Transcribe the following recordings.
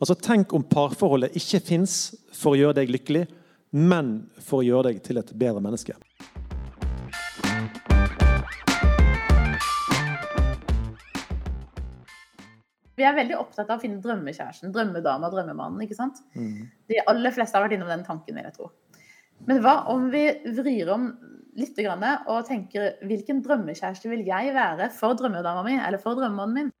Altså, Tenk om parforholdet ikke fins for å gjøre deg lykkelig, men for å gjøre deg til et bedre menneske. Vi er veldig opptatt av å finne drømmekjæresten, drømmedama, drømmemannen. ikke sant? De aller fleste har vært innom den tanken, vil jeg tro. Men hva om vi vrir om litt og tenker hvilken drømmekjæreste vil jeg være for drømmedama mi eller for drømmemannen min?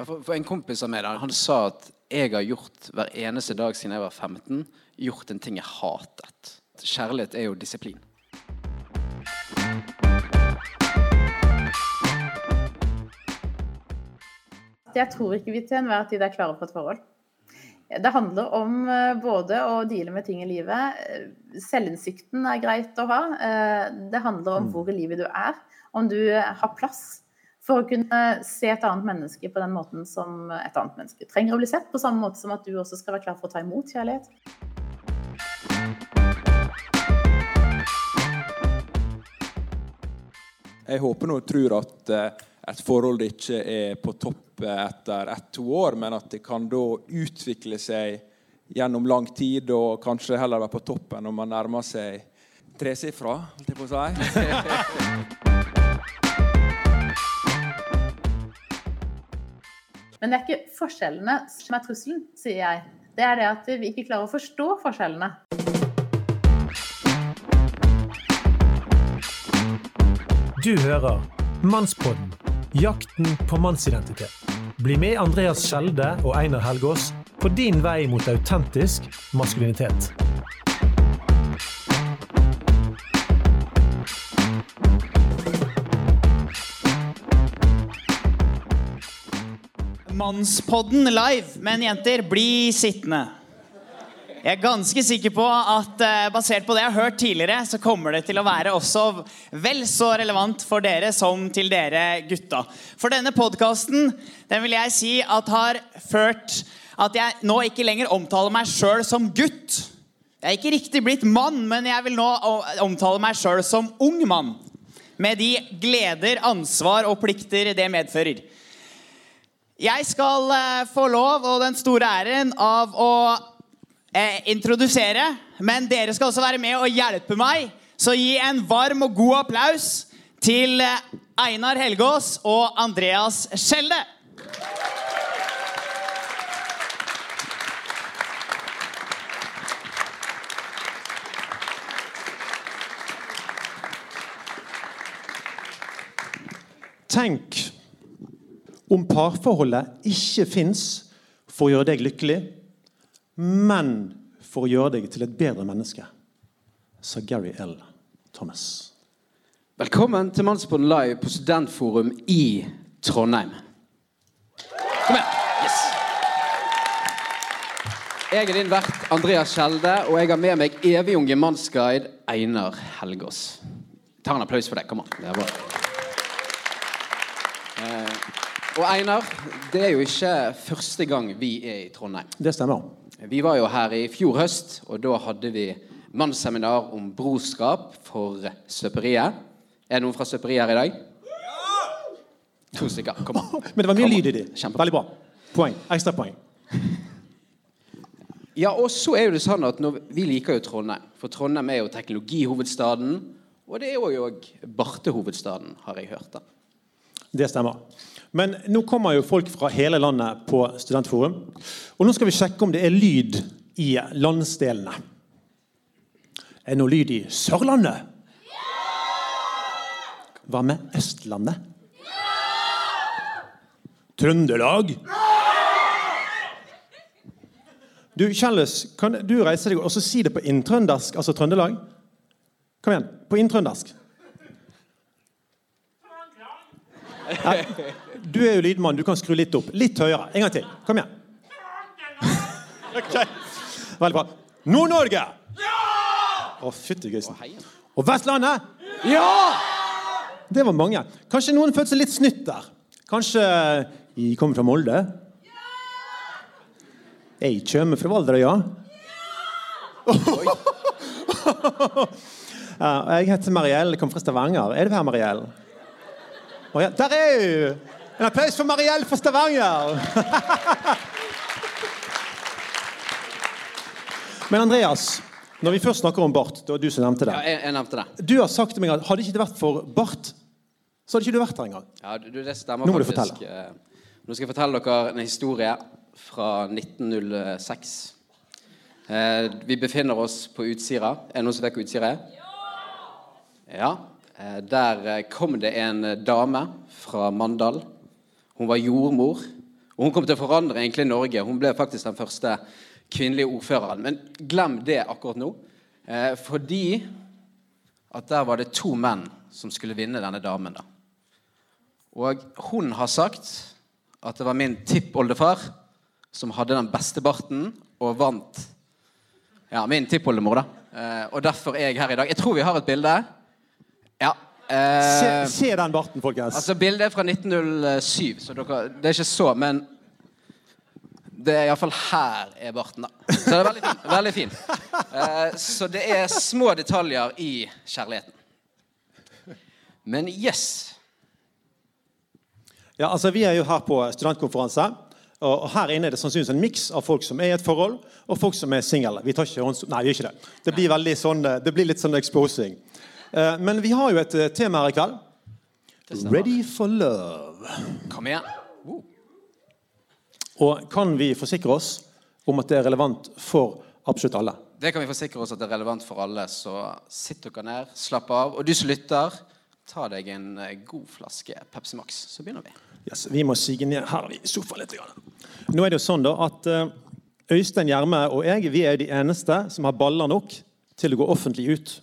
Ja, for, for En kompis av meg da, han sa at jeg har gjort hver eneste dag siden jeg var 15, gjort en ting jeg hatet. Kjærlighet er jo disiplin. Jeg tror ikke vi til enhver tid er klare for et forhold. Det handler om eh, både å deale med ting i livet. Selvinnsikten er greit å ha. Eh, Det handler om hvor i livet du er. Om du har plass for å kunne se et annet menneske på den måten som et annet menneske trenger å bli sett. På samme måte som at du også skal være klar for å ta imot kjærlighet. Jeg håper nå og tror at eh, et forhold ikke er på topp eh, etter ett-to år, men at det kan da utvikle seg gjennom lang tid, og kanskje heller være på toppen når man nærmer seg tresifra, holdt jeg på å si. Men det er ikke forskjellene som er trusselen, sier jeg. Det er det at vi ikke klarer å forstå forskjellene. Du hører Mannspodden jakten på mannsidentitet. Bli med Andreas Skjelde og Einar Helgaas på din vei mot autentisk maskulinitet. Mannspodden live, men jenter, bli sittende. Jeg er ganske sikker på at eh, basert på det jeg har hørt tidligere, så kommer det til å være også vel så relevant for dere som til dere gutta. For denne podkasten, den vil jeg si at har ført at jeg nå ikke lenger omtaler meg sjøl som gutt. Jeg er ikke riktig blitt mann, men jeg vil nå omtale meg sjøl som ung mann. Med de gleder, ansvar og plikter det medfører. Jeg skal eh, få lov og den store æren av å eh, introdusere, men dere skal også være med og hjelpe meg. Så gi en varm og god applaus til eh, Einar Helgaas og Andreas Skjelde. Tenk om parforholdet ikke fins for å gjøre deg lykkelig, men for å gjøre deg til et bedre menneske, sa Gary L. Thomas. Velkommen til Mannspodden live på Studentforum i Trondheim. Kom igjen. Yes. Jeg er din vert Andreas Skjelde, og jeg har med meg evig-unge mannsguide Einar Helgaas. Ta en applaus for det. Kom an. Det er bra. Og Einar, det er jo ikke første gang vi er i Trondheim. Det stemmer. Vi var jo her i fjor høst, og da hadde vi mannsseminar om broskap for Søperiet. Er det noen fra Søperiet her i dag? To stykker. Kom an. Men det var mye lyd i det. Veldig bra. Poeng. Ekstra poeng. Ja, og så er jo det sånn at når, Vi liker jo Trondheim, for Trondheim er jo teknologihovedstaden. Og det er jo òg bartehovedstaden, har jeg hørt. da. Det stemmer. Men nå kommer jo folk fra hele landet på Studentforum. Og nå skal vi sjekke om det er lyd i landsdelene. Er det noe lyd i Sørlandet? Hva med Østlandet? Trøndelag? Du, Kjelles, kan du reise deg og så si det på inntrøndersk, altså Trøndelag? Kom igjen. På inntrøndersk. Nei, du er jo lydmann, du kan skru litt opp. Litt høyere. En gang til. Kom igjen. Ok. Veldig bra. Nord-Norge! Ja! Å, fytti grisen. Og Vestlandet? Ja! Det var mange. Kanskje noen følte seg litt snytt der. Kanskje de kommer fra Molde? Jeg kommer fra Valderøya. Ja, jeg heter Mariell, kommer fra Stavanger. Er du her, Mariell? Marielle. Der er hun! En applaus for Marielle fra Stavanger! Men Andreas, når vi først snakker om bart, det var du som nevnte det. Ja, jeg, jeg nevnte det. Du har sagt til meg at hadde ikke det vært for bart, så hadde ikke du vært her engang. Ja, du, det stemmer Nå må du faktisk. Eh, Nå skal jeg fortelle dere en historie fra 1906. Eh, vi befinner oss på Utsira. Er det noen som vet hvor Utsira er? Ja. Eh, der eh, kom det en eh, dame fra Mandal. Hun var jordmor. Og hun kom til å forandre egentlig Norge. Hun ble faktisk den første kvinnelige ordføreren. Men glem det akkurat nå. Eh, fordi at der var det to menn som skulle vinne denne damen. da. Og hun har sagt at det var min tippoldefar som hadde den beste barten og vant. Ja, min tippoldemor, da. Eh, og derfor er jeg her i dag. Jeg tror vi har et bilde. Ja. Se, Eh, se den barten, folkens. altså, bildet er fra 1907, så dere, det er ikke så, men det er iallfall her er barten, da. Så det er veldig fin. Veldig fin. Eh, så det er små detaljer i kjærligheten. Men yes. Ja, altså Vi er jo her på studentkonferanse. Og og her inne er det sannsynligvis en miks av folk som er i et forhold, og folk som er single. Vi tar ikke hånds... Nei, vi gjør ikke det. Det blir, sånn, eh, det blir litt sånn exposing. Eh, Men vi har jo et eh, tema her i kveld. Ready for love. Kom igjen. Wow. Og kan vi forsikre oss om at det er relevant for absolutt alle? Det kan vi forsikre oss at det er relevant for alle, så sitt dere ned, slapp av. Og du som lytter, ta deg en eh, god flaske Pepsi Max, så begynner vi. Yes, vi må sige ned her i sofaen litt. Nå er det jo sånn da at Øystein Gjerme og jeg vi er de eneste som har baller nok til å gå offentlig ut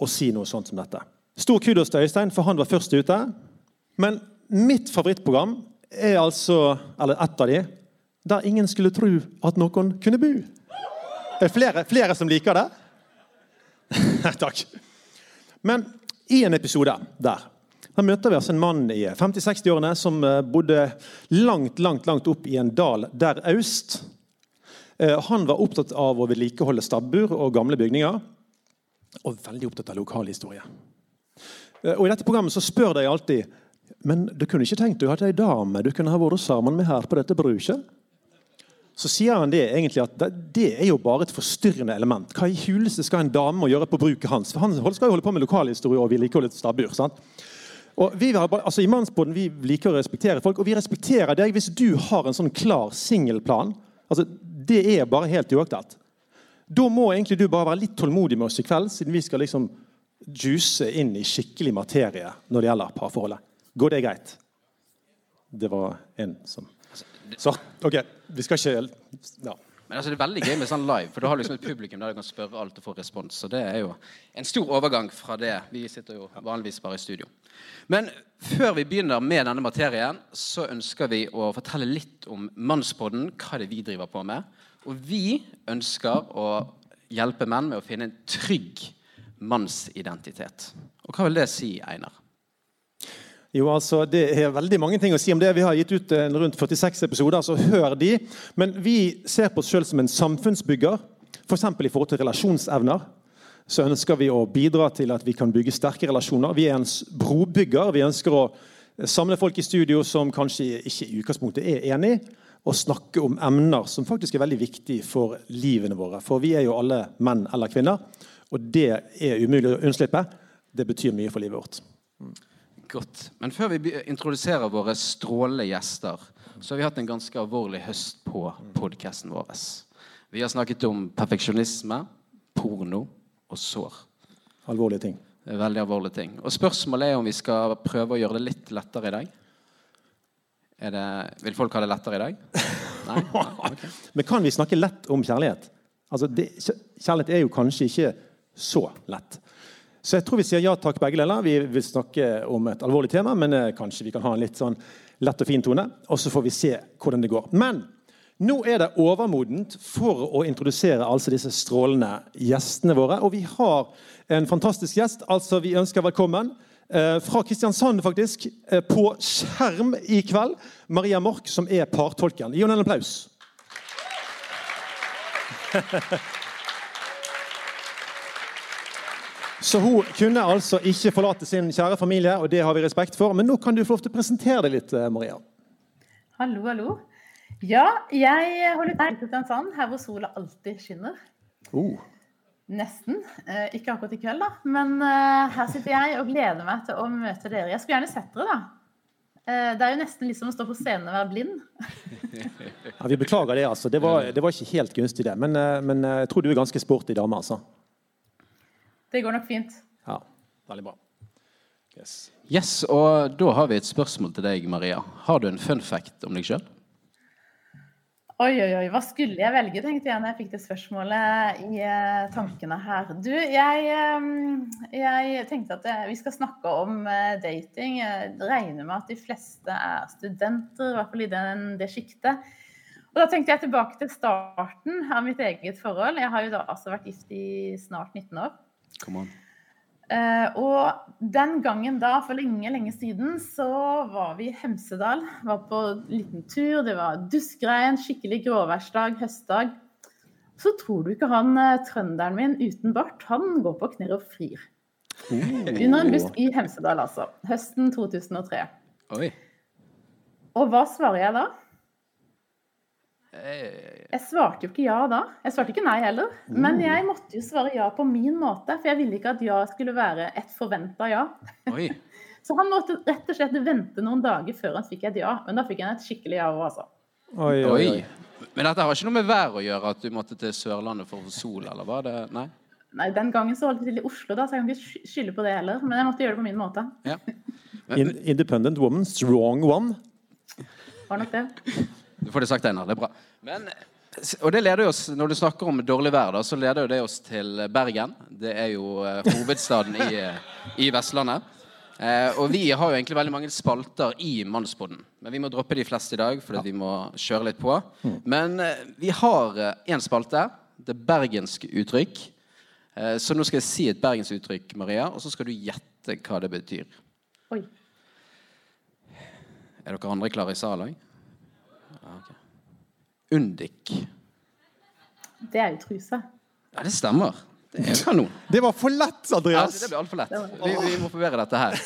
og si noe sånt som dette. Stor kudos til Øystein, for han var først ute. Men mitt favorittprogram er altså, eller ett av de, der ingen skulle tro at noen kunne bo. Er det flere, flere som liker det? Takk. Men i en episode der da møter vi altså en mann i 50-60-årene som eh, bodde langt, langt, langt opp i en dal der øst. Eh, Han var opptatt av å vedlikeholde stabbur og gamle bygninger, og veldig opptatt av lokalhistorie. Eh, Og I dette programmet så spør de alltid men du kunne ikke tenkt deg at ei dame du kunne ha vært sammen med her på dette bruket? Så sier han det egentlig at det, er jo bare et forstyrrende element. Hva i huleste skal en dame gjøre på bruket hans? For Han skal jo holde på med lokalhistorie og sant? Og vi bare, altså I Mannsbåten vi liker å respektere folk, og vi respekterer deg hvis du har en sånn klar singelplan. Altså, det er bare helt uaktuelt. Da må egentlig du bare være litt tålmodig med oss i kveld, siden vi skal liksom juice inn i skikkelig materie når det gjelder parforholdet. Går det greit? Det var en som Så, OK. Vi skal ikke ja. Men altså, det er veldig gøy med sånn live, for du har liksom et publikum der du kan spørre alt og få respons. Så det er jo en stor overgang fra det. Vi sitter jo vanligvis bare i studio. Men før vi begynner med denne materien, så ønsker vi å fortelle litt om Mannspodden, hva det er vi driver på med. Og vi ønsker å hjelpe menn med å finne en trygg mannsidentitet. Og hva vil det si, Einar? Jo, altså, Det er veldig mange ting å si om det. Vi har gitt ut rundt 46 episoder, så hør de. Men vi ser på oss sjøl som en samfunnsbygger, f.eks. For i forhold til relasjonsevner. Så ønsker vi å bidra til at vi kan bygge sterke relasjoner. Vi er en brobygger. Vi ønsker å samle folk i studio som kanskje ikke i utgangspunktet er enig, og snakke om emner som faktisk er veldig viktige for livene våre. For vi er jo alle menn eller kvinner, og det er umulig å unnslippe. Det betyr mye for livet vårt. Godt. Men før vi introduserer våre strålende gjester, så har vi hatt en ganske alvorlig høst på podkasten vår. Vi har snakket om perfeksjonisme, porno og sår. Alvorlige ting. Veldig alvorlige ting. Og spørsmålet er om vi skal prøve å gjøre det litt lettere i dag. Det, vil folk ha det lettere i dag? Nei? Nei? okay. Men kan vi snakke lett om kjærlighet? Altså, det, kjærlighet er jo kanskje ikke så lett. Så jeg tror vi sier ja takk, begge deler. Vi vil snakke om et alvorlig tema, men eh, kanskje vi kan ha en litt sånn lett og fin tone. Og så får vi se hvordan det går. Men nå er det overmodent for å introdusere altså disse strålende gjestene våre. Og vi har en fantastisk gjest. altså Vi ønsker velkommen fra Kristiansand, faktisk, eh, på skjerm i kveld. Maria Mork, som er partolken. Gi henne en applaus. Så hun kunne altså ikke forlate sin kjære familie, og det har vi respekt for. Men nå kan du få lov til å presentere deg litt, eh, Maria. Hallo, hallo. Ja, jeg holder til i Kristiansand, her hvor sola alltid skinner. Oh. Nesten. Eh, ikke akkurat i kveld, da. Men eh, her sitter jeg og gleder meg til å møte dere. Jeg skulle gjerne sett dere, da. Eh, det er jo nesten liksom å stå på scenen og være blind. Ja, vi beklager det, altså. Det var, det var ikke helt gunstig, det. Men, men jeg tror du er ganske sporty dame, altså. Det går nok fint. Ja, veldig bra. Yes. Yes, og da har vi et spørsmål til deg, Maria. Har du en fun fact om deg sjøl? Oi, oi, oi. Hva skulle jeg velge, tenkte jeg når jeg fikk det spørsmålet i eh, tankene her. Du, jeg, eh, jeg tenkte at eh, vi skal snakke om eh, dating. Jeg regner med at de fleste er studenter, i hvert fall i den, det sjiktet. Og da tenkte jeg tilbake til starten av mitt eget forhold. Jeg har jo da altså vært gift i snart 19 år. Come on. Eh, og den gangen da, for lenge, lenge siden, så var vi i Hemsedal. Var på en liten tur. Det var duskregn, skikkelig gråværsdag, høstdag. Så tror du ikke han eh, trønderen min uten bart, han går på knær og frir. Under en busk i Hemsedal, altså. Høsten 2003. Oi. Og hva svarer jeg da? Eh, Jeg svarte jo ikke ja da. Jeg svarte ikke nei heller. Men jeg måtte jo svare ja på min måte, for jeg ville ikke at ja skulle være et forventa ja. Oi. Så han måtte rett og slett vente noen dager før han fikk et ja. Men da fikk han et skikkelig ja òg, altså. Oi, oi, Oi. Men dette har ikke noe med vær å gjøre, at du måtte til Sørlandet for å få sol, eller var det Nei? Nei, Den gangen så holdt jeg til i Oslo, da, så jeg kan ikke sky- skylde på det heller. Men jeg måtte gjøre det på min måte. Ja. In independent woman, strong one. Var nok det. Du får det sagt, Einar. Det er bra. Men, og det leder oss, Når du snakker om dårlig vær, da, så leder det oss til Bergen. Det er jo eh, hovedstaden i, eh, i Vestlandet. Eh, og vi har jo egentlig veldig mange spalter i Mannsboden. Men vi må droppe de fleste i dag, fordi vi må kjøre litt på. Men eh, vi har én spalte. Det er bergenske uttrykk. Eh, så nå skal jeg si et bergensk uttrykk, Maria, og så skal du gjette hva det betyr. Oi. Er dere andre klare i salen òg? Ja, ok. Undik. Det er jo truse. Ja, det stemmer. Det er kanon. Det var for lett, Ja, Andreas! det ble altfor lett. Vi, vi må forbedre dette her.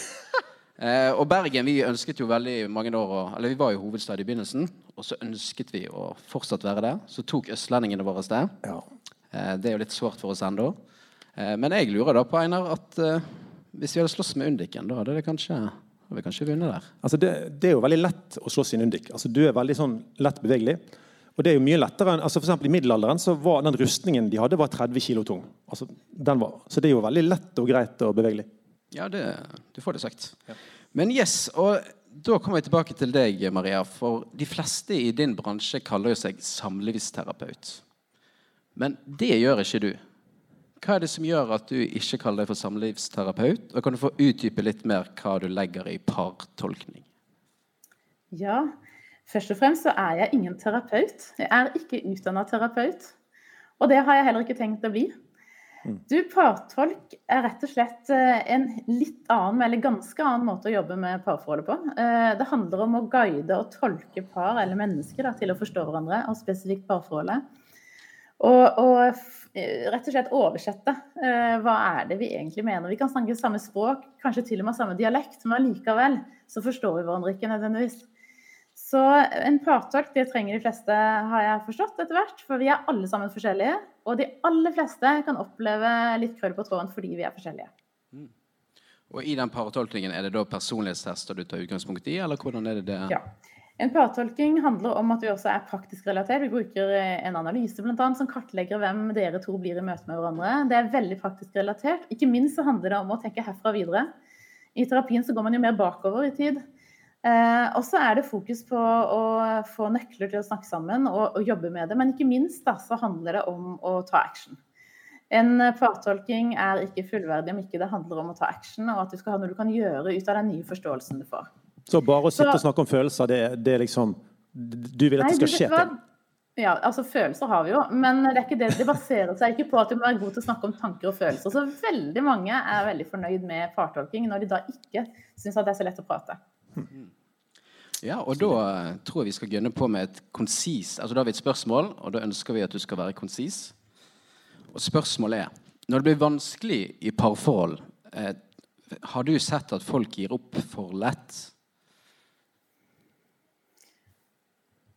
Eh, og Bergen vi ønsket jo veldig mange år å, Eller vi var jo hovedstad i begynnelsen, og så ønsket vi å fortsatt være det. Så tok østlendingene våre det. Ja. Eh, det er jo litt sårt for oss ennå. Eh, men jeg lurer da på, Einar, at eh, hvis vi hadde slåss med Undiken, da hadde det kanskje hadde kan ikke vinne der. Altså det, det er jo veldig lett å slåss i Nundik. Altså du er veldig sånn lett bevegelig. Og det er jo mye lettere enn, altså for eksempel I middelalderen så var den rustningen de hadde, var 30 kilo tung. Altså, den var, så det er jo veldig lett og greit og bevegelig. Ja, det, du får det sagt. Men yes, og da kommer jeg tilbake til deg, Maria. For de fleste i din bransje kaller jo seg samlivsterapeut. Men det gjør ikke du. Hva er det som gjør at du ikke kaller deg for samlivsterapeut? Og kan du få utdype litt mer hva du legger i partolkning? Ja. Først og fremst så er jeg ingen terapeut. Jeg er ikke utdanna terapeut. Og det har jeg heller ikke tenkt å bli. Du, partolk er rett og slett eh, en litt annen, eller ganske annen måte å jobbe med parforholdet på. Eh, Det handler om å guide og tolke par eller mennesker da, til å forstå hverandre, og spesifikt parforholdet. Og, og eh, rett og slett oversette. eh, Hva er det vi egentlig mener? Vi kan snakke samme språk, kanskje til og med samme dialekt, men allikevel så forstår vi hverandre ikke nødvendigvis. Så en partolk det trenger de fleste, har jeg forstått etter hvert. For vi er alle sammen forskjellige. Og de aller fleste kan oppleve litt krøll på tråden fordi vi er forskjellige. Og i den partolkningen, er det da personlighetstester du tar utgangspunkt i, eller hvordan er det det? Ja. En partolking handler om at vi også er praktisk relatert. Vi bruker eh, en analyse blant annet, som kartlegger hvem dere to blir i møte med hverandre. Det er veldig praktisk relatert. Ikke minst så handler det om å tenke herfra videre. I terapien så går man jo mer bakover i tid. Eh, og så er det fokus på å få nøkler til å snakke sammen og, og jobbe med det. Men ikke minst da, så handler det om å ta action. En partolking er ikke fullverdig om ikke det handler om å ta action, og at du skal ha noe du kan gjøre ut av den nye forståelsen du får. Så bare å sitte Så- og snakke om følelser, det, det er liksom Du vil at det skal skje ting? Ja, altså Følelser har vi jo, men det, er ikke det. det baserer seg ikke på at du må være god til å snakke om tanker og følelser. Så veldig mange er veldig fornøyd med partolking når de da ikke syns det er så lett å prate. Ja, og da eh, tror jeg vi skal gønne på med et konsis Altså da har vi et spørsmål, og da ønsker vi at du skal være konsis. Og spørsmålet er Når det blir vanskelig i parforhold, eh, har du sett at folk gir opp for lett?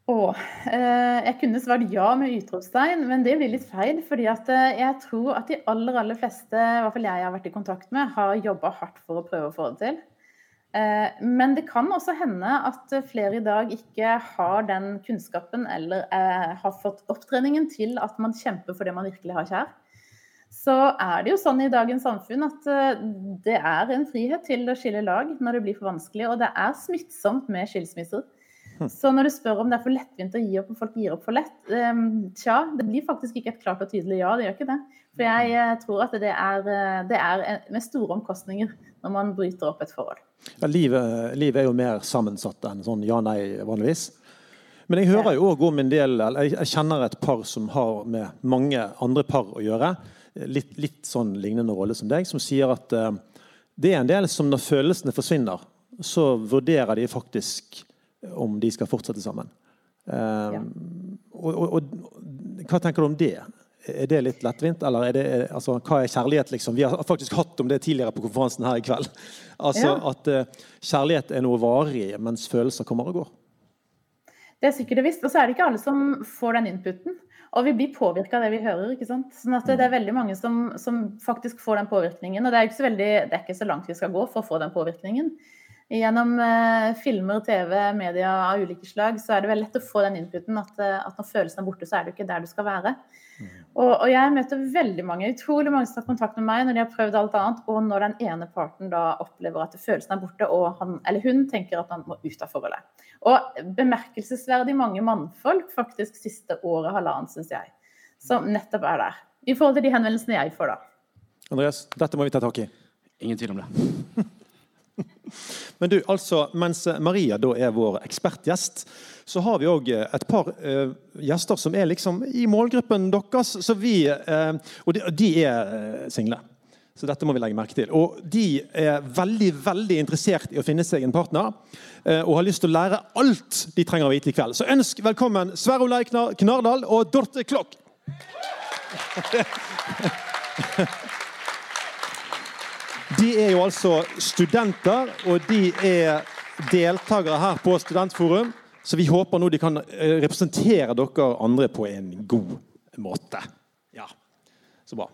Åh, eh, jeg kunne svart ja med utropstegn, men det blir litt feil. fordi eh, jeg tror at de aller aller fleste i hvert fall jeg har vært i kontakt med, har jobba hardt for å prøve å få det til. Eh, men det kan også hende at flere i dag ikke har den kunnskapen eller eh, har fått opptreningen til at man kjemper for det man virkelig har kjær. Så er det jo sånn i dagens samfunn at eh, det er en frihet til å skille lag når det blir for vanskelig, og det er smittsomt med skilsmisser. Så når du spør om det er for lettvint å gi opp, og folk gir opp for lett, um, tja, det blir faktisk ikke et klart og tydelig ja. Det gjør ikke det. For jeg uh, tror at det er, uh, det er med store omkostninger når man bryter opp et forhold. Ja, livet, livet, er jo mer sammensatt enn sånn ja-nei vanligvis. Men jeg hører jo òg om en del eller Jeg kjenner et par som har med mange andre par å gjøre. Litt, litt sånn lignende rolle som deg, som sier at uh, det er en del som når følelsene forsvinner, så vurderer de faktisk om de skal fortsette sammen. Um, ja. og, og, og, hva tenker du om det? Er det litt lettvint? Eller er det, altså, hva er kjærlighet, liksom? Vi har faktisk hatt om det tidligere på konferansen her i kveld. Altså ja. At uh, kjærlighet er noe varig, mens følelser kommer og går. Det er sikkert og visst. Og så er det ikke alle som får den inputen. Og vi blir påvirka av det vi hører. ikke sant? Sånn at det er veldig mange som, som faktisk får den påvirkningen. Og det er, ikke så veldig, det er ikke så langt vi skal gå for å få den påvirkningen. Gjennom eh, filmer, TV, media av ulike slag, så er det vel lett å få den inputen at, eh, at når følelsen er borte, så er du ikke der du skal være. Mm. Og, og, jeg møter veldig mange, utrolig mange som har kontakt med meg når de har prøvd alt annet, og når den ene parten da opplever at følelsen er borte, og han eller hun tenker at han må ut av forholdet. Og bemerkelsesverdig mange mannfolk faktisk siste året, halvannet, syns jeg, som nettopp er der. I forhold til de henvendelsene jeg får da. Andreas, dette må vi ta tak i. Ingen tvil om det. Men du, altså, mens Maria da er vår ekspertgjest, så har vi òg eh, et par uh, gjester som er liksom i målgruppen deres. Så vi, uh, og de, de er uh, single. Så dette må vi legge merke til. Og de er veldig veldig interessert i å finne seg en partner. Og har lyst til å lære alt de trenger å vite i kveld. Så ønsk velkommen Sverre Olei Knardal og Dorte Klokk. De er jo altså studenter, og de er deltakere her på Studentforum. Så vi håper nå de kan eh, representere dere andre på en god måte. Ja, så bra.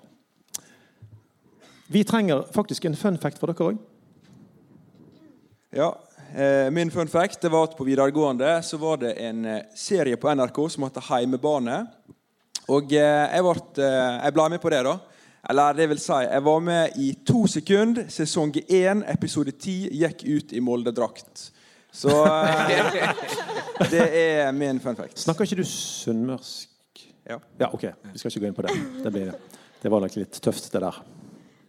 Vi trenger faktisk en fun fact fra dere òg. Ja. Eh, min fun fact det var at på videregående så var det en eh, serie på NRK som heter Heimebane. Og jeg, ble, jeg ble med på det, da. Eller det vil si, jeg var med i to sekunder. Sesong én, episode ti, gikk ut i Molde-drakt. Så eh, det er min fun fact. Snakker ikke du sunnmørsk? Ja. ja. Ok, vi skal ikke gå inn på det. Det, blir, det var nok litt tøft, det der.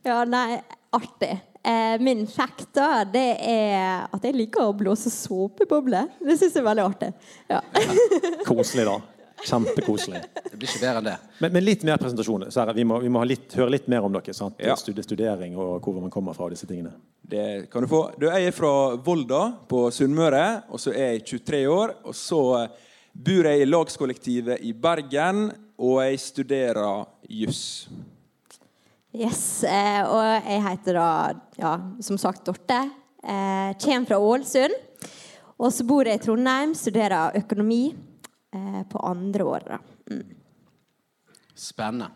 Ja, nei, artig. Eh, min fact da, det er at jeg liker å blåse såpebobler. Det syns jeg er veldig artig. Ja. Koselig, da. Kjempekoselig. Det blir ikke bedre enn det. Men, men litt mer presentasjon. Vi må, vi må litt, høre litt mer om dere. sant? Ja. Studering og hvor man kommer fra. disse tingene. Det kan du få. Du, jeg er fra Volda på Sunnmøre. og Så er jeg 23 år. og Så bor jeg i lagskollektivet i Bergen, og jeg studerer juss. Yes, eh, og jeg heter da, ja, som sagt, Dorte. Eh, kommer fra Ålesund. Og så bor jeg i Trondheim, studerer økonomi på andre året. Mm. Spennende.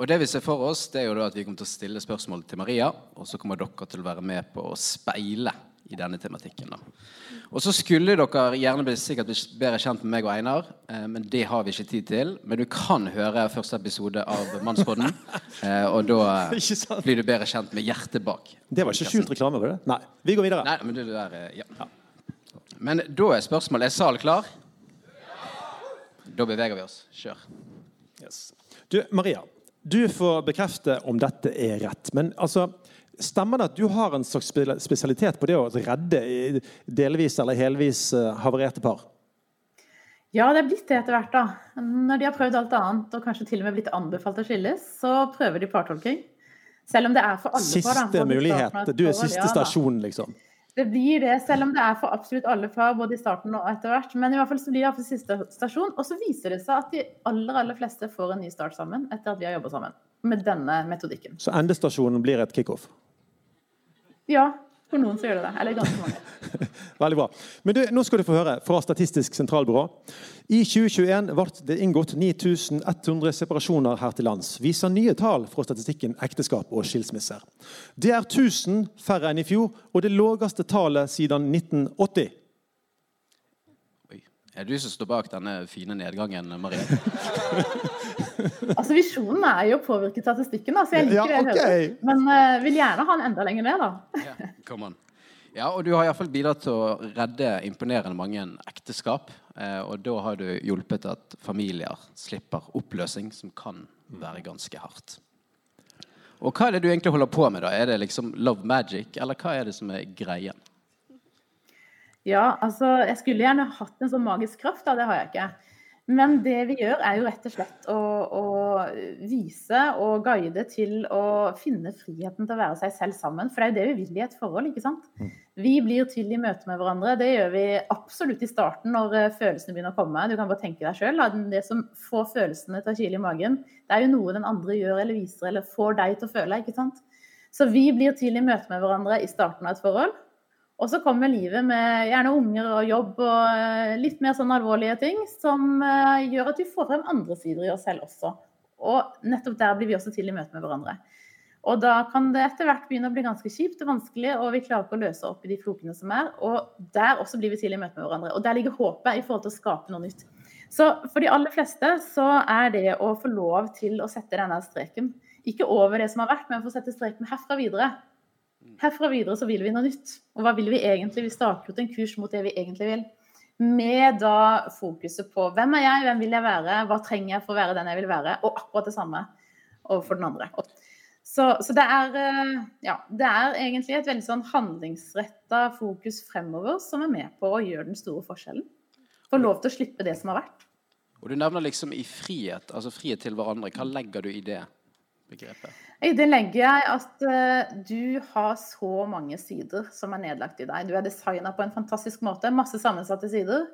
Og det vi ser for oss, det er jo da at vi kommer til å stille spørsmål til Maria, og så kommer dere til å være med på å speile i denne tematikken. da. Og så skulle dere gjerne bli sikkert bli bedre kjent med meg og Einar, eh, men det har vi ikke tid til. Men du kan høre første episode av Mannsbåten, eh, og da blir du bedre kjent med hjertet bak. Det var ikke skjult reklame, var det? Nei. Vi går videre. Nei, men, det der, eh, ja. men da er spørsmålet Er sal klar? Da beveger vi oss. Kjør. Yes. Du, Maria, du får bekrefte om dette er rett. Men altså, stemmer det at du har en slags spesialitet på det å redde delvis eller helvis eh, havarerte par? Ja, det er blitt det etter hvert. da. Når de har prøvd alt annet og kanskje til og med blitt anbefalt å skilles, så prøver de partolking. Selv om det er for alle siste par. Siste mulighet. Du er siste stasjon, liksom. Det blir det, selv om det er for absolutt alle fag, både i starten og etter hvert. Men i hvert fall så blir det iallfall siste stasjon. Og så viser det seg at de aller aller fleste får en ny start sammen etter at vi har jobba sammen. med denne metodikken. Så endestasjonen blir et kickoff. Ja, for noen så gjør det det. Eller ganske mange. Veldig bra. Men du, nå skal du få høre fra Statistisk sentralbyrå. I 2021 ble det inngått 9100 separasjoner her til lands, viser nye tall fra statistikken ekteskap og skilsmisser. Det er 1000 færre enn i fjor, og det laveste tallet siden 1980. Oi. Er det du som står bak denne fine nedgangen, Marie? Altså Visjonen er jo å påvirke statistikken, da, så jeg liker Ja, det jeg ok. hører. Men uh, vil gjerne ha den enda lenger ned, da. Come on. Ja, og du har iallfall bidratt til å redde imponerende mange ekteskap. Eh, og da har du hjulpet at familier slipper oppløsning, som kan være ganske hardt. Og hva er det du egentlig holder på med, da? Er det liksom love magic, eller hva er det som er greien? Ja, altså Jeg skulle gjerne hatt en sånn magisk kraft, da. Det har jeg ikke. Men det vi gjør, er jo rett og slett å, å vise og guide til å finne friheten til å være seg selv sammen. For det er jo det vi vil i et forhold, ikke sant. Vi blir til i møte med hverandre. Det gjør vi absolutt i starten når eh, følelsene begynner å komme. Du kan bare tenke deg sjøl. Det som får følelsene til å kile i magen, det er jo noe den andre gjør eller viser eller får deg til å føle, ikke sant. Så vi blir til i møte med hverandre i starten av et forhold. Og så kommer livet med gjerne unger og jobb og eh, litt mer sånn alvorlige ting som eh, gjør at vi får frem andre sider i oss selv også. Og nettopp der blir vi også til i møte med hverandre. Og da kan det etter hvert begynne å bli ganske kjipt og vanskelig, og vi klarer ikke å løse opp i de flokene som er. Og der også blir vi til i møte med hverandre. Og der ligger håpet i forhold til å skape noe nytt. Så for de aller fleste så er det å få lov til å sette denne streken, ikke over det som har vært, men få sette streken herfra videre. Herfra videre så vil vi noe nytt. Og hva vil vi egentlig? Vi staker ut en kurs mot det vi egentlig vil. Med da fokuset på hvem er jeg, hvem vil jeg være, hva trenger jeg for å være den jeg vil være, og akkurat det samme overfor den andre. Så, så det, er, eh, ja, det er egentlig et veldig sånn handlingsretta fokus fremover som er med på å gjøre den store forskjellen. Få lov til å slippe det som har vært. Og du nevner liksom i frihet, altså frihet til hverandre. Hva legger du i det begrepet? I det legger jeg at eh, du har så mange sider som er nedlagt i deg. Du er designa på en fantastisk måte. Masse sammensatte sider.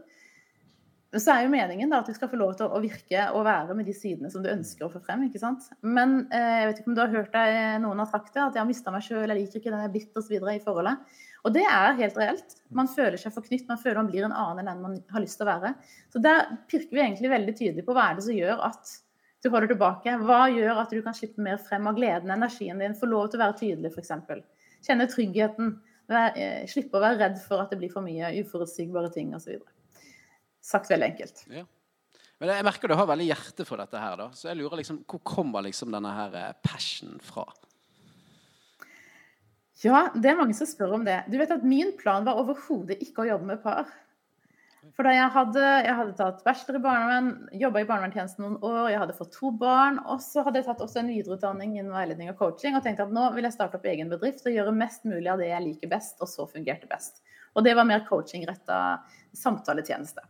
Så er jo meningen da at du skal få lov til å virke og være med de sidene som du ønsker å få frem. ikke sant? Men eh, jeg vet ikke om du har hørt deg, noen har sagt det, at jeg har mista meg sjøl, jeg liker ikke den jeg er blitt osv. i forholdet. Og det er helt reelt. Man føler seg forknytt, man føler man blir en annen enn den man har lyst til å være. Så der pirker vi egentlig veldig tydelig på hva er det som gjør at du holder tilbake. Hva gjør at du kan slippe mer frem av gleden, energien din, få lov til å være tydelig f.eks. Kjenne tryggheten, eh, slippe å være redd for at det blir for mye uforutsigbare ting osv. Sagt veldig enkelt. Ja. Men jeg merker du har veldig hjerte for dette her, da. Så jeg lurer liksom, hvor kommer liksom denne her eh, passion fra? Ja, det er mange som spør om det. Du vet at Min plan var overhodet ikke å jobbe med par. For da jeg hadde, jeg hadde tatt bachelor i barnevern, jobba i barnevernstjenesten noen år, jeg hadde fått to barn, og så hadde jeg tatt også en videreutdanning innen veiledning og coaching og tenkte at nå vil jeg starte opp egen bedrift og gjøre mest mulig av det jeg liker best, og så fungerte best. Og det var mer coachingretta samtaletjeneste.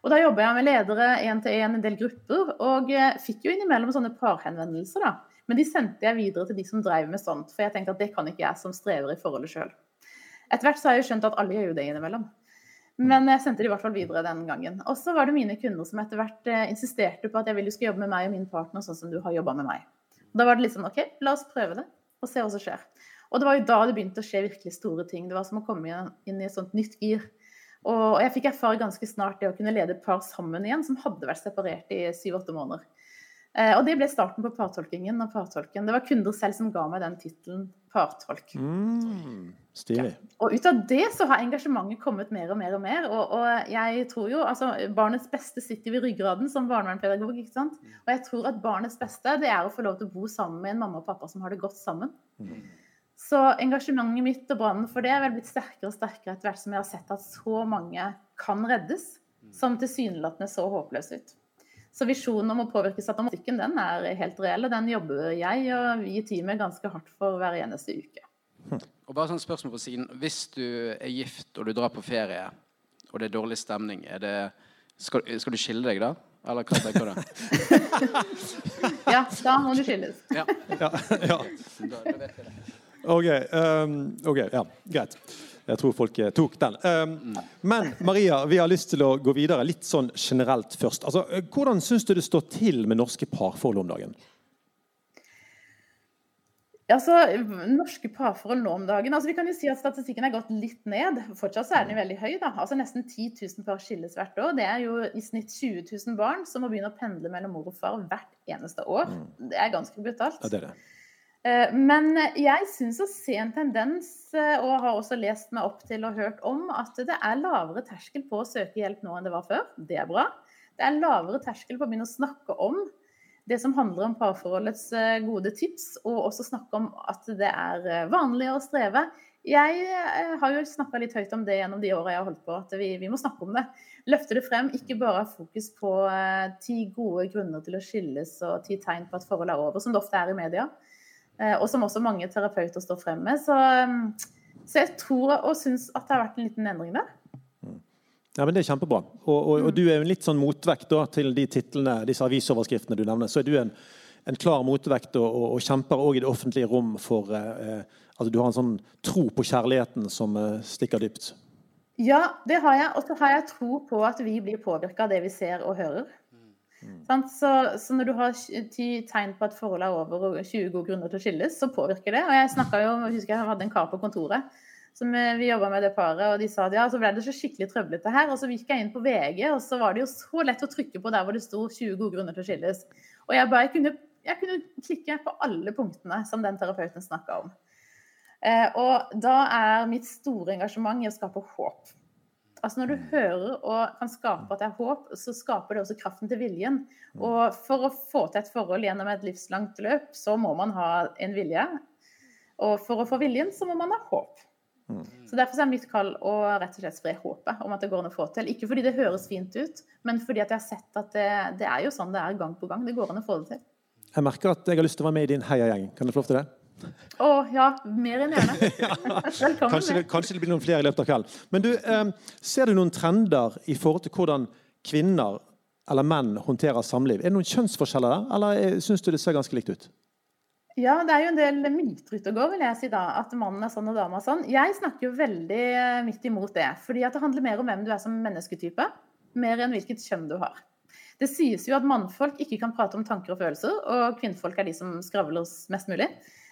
Og da jobba jeg med ledere én til én, en del grupper, og eh, fikk jo innimellom sånne parhenvendelser, da. Men de sendte jeg videre til de som drev med sånt, for jeg tenkte at det kan ikke jeg som strever i forholdet sjøl. Etter hvert så har jeg skjønt at alle gjør jo det innimellom. Men jeg sendte det i hvert fall videre den gangen. Og så var det mine kunder som etter hvert eh, insisterte på at jeg vil du skal jobbe med meg og min partner sånn som du har jobba med meg. Da var det litt sånn OK, la oss prøve det og se hva som skjer. Og det var jo da det begynte å skje virkelig store ting. Det var som å komme inn i et sånt nytt gir. Og jeg fikk erfare ganske snart det å kunne lede et par sammen igjen som hadde vært separert i syv-åtte måneder. Eh, Og det ble starten på partolkingen og partolken. Det var kunder selv som ga meg den tittelen partolk. Mm, stilig. Og ut av det så har engasjementet kommet mer og mer og mer. Og, og jeg tror jo, altså Barnets beste sitter ved ryggraden som barnevernspedagog. ikke sant? Og jeg tror at barnets beste det er å få lov til å bo sammen med en mamma og pappa som har det godt sammen. Så engasjementet mitt og brannen for det er vel blitt sterkere og sterkere etter hvert som jeg har sett at så mange kan reddes, som tilsynelatende så håpløse ut. Så visjonen om å påvirke statistikken den er helt reell, og den jobber jeg og vi i teamet ganske hardt for hver eneste uke. Og bare sånn spørsmål på siden. Hvis du er gift og du drar på ferie, og det er dårlig stemning, er det, skal, skal du skille deg da? Eller hva tenker du? Ja, da må du skilles. Ja, Ja, ja. OK. Um, ok, ja, Greit. Jeg tror folk eh, tok den. Ehm, men Maria, vi har lyst til å gå videre litt sånn generelt først. Altså, eh, hvordan syns du det står til med norske parforhold om dagen? Altså, Norske parforhold nå om dagen altså Vi kan jo si at statistikken er gått litt ned. Fortsatt så er den veldig høy. da. Altså Nesten 10 000 par skilles hvert år. Det er jo i snitt 20 000 barn som må begynne å pendle mellom mor og far hvert eneste år. Det er ganske brutalt. Ja, det er det. Eh, Men jeg syns å se en tendens, eh, og har også lest meg opp til og hørt om, at det er lavere terskel på å søke hjelp nå enn det var før. Det er bra. Det er lavere terskel på å begynne å snakke om det som handler om parforholdets eh, gode tips, og også snakke om at det er vanlig å streve. Jeg har jo snakka litt høyt om det gjennom de åra jeg har holdt på, at vi, vi, må snakke om det. Løfte det frem, ikke bare ha fokus på ti gode grunner til å skilles og ti tegn på at forholdet er over, som det ofte er i media. Eh, og som også mange terapeuter står frem med. Så, eh, så jeg tror og syns at det har vært en liten endring der. Ja, men Det er kjempebra. Og, og, og du er jo en litt sånn motvekt da, til de titlene, disse avisoverskriftene du nevner. Så er du en, en klar motvekt og, og, kjemper òg i det offentlige rom for eh, Altså du har en sånn tro på kjærligheten som eh, stikker dypt. Ja, det har jeg. Og så har jeg tro på at vi blir påvirka av det vi ser og hører. Sant? Så, så når du har ti tegn på at forholdet er over og 20 gode grunner til å skilles, så påvirker det. Og jeg snakket jo, jeg husker jeg hadde en kar på kontoret som eh, vi jobba med det paret, og de sa at ja, så ble det så skikkelig trøblete her. Og så gikk jeg inn på VG, og så var det jo så lett å trykke på der hvor det sto 20 gode grunner til å skilles. Og jeg bare kunne, jeg kunne klikke på alle punktene som den terapeuten snakka om. Eh, og da er mitt store engasjement i å skape håp. Altså Når du hører og kan skape at det er håp, så skaper det også kraften til viljen. Og for å få til et forhold gjennom et livslangt løp, så må man ha en vilje. Og for å få viljen, så må man ha håp. Så Derfor er mitt kall å rett og slett spre håpet om at det går an å få til. Ikke fordi det høres fint ut, men fordi at jeg har sett at det, det er jo sånn det er gang på gang. Det går an å få det til. Jeg merker at jeg har lyst til å være med i din heiagjeng. Kan du få lov til det? Å ja, mer enn gjerne. Velkommen. Kanskje det, kanskje det blir noen flere i løpet av kvelden. Men du, eh, ser du noen trender i forhold til hvordan kvinner eller menn håndterer samliv? Er det noen kjønnsforskjeller der, eller syns du det ser ganske likt ut? Ja, det er jo en del myter ute og går, vil jeg si da. At mannen er sånn og dama er sånn. Jeg snakker jo veldig eh, midt imot det. Fordi at det handler mer om hvem du er som mennesketype, mer enn hvilket kjønn du har. Det sies jo at mannfolk ikke kan prate om tanker og følelser, og kvinnfolk er de som skravler mest mulig.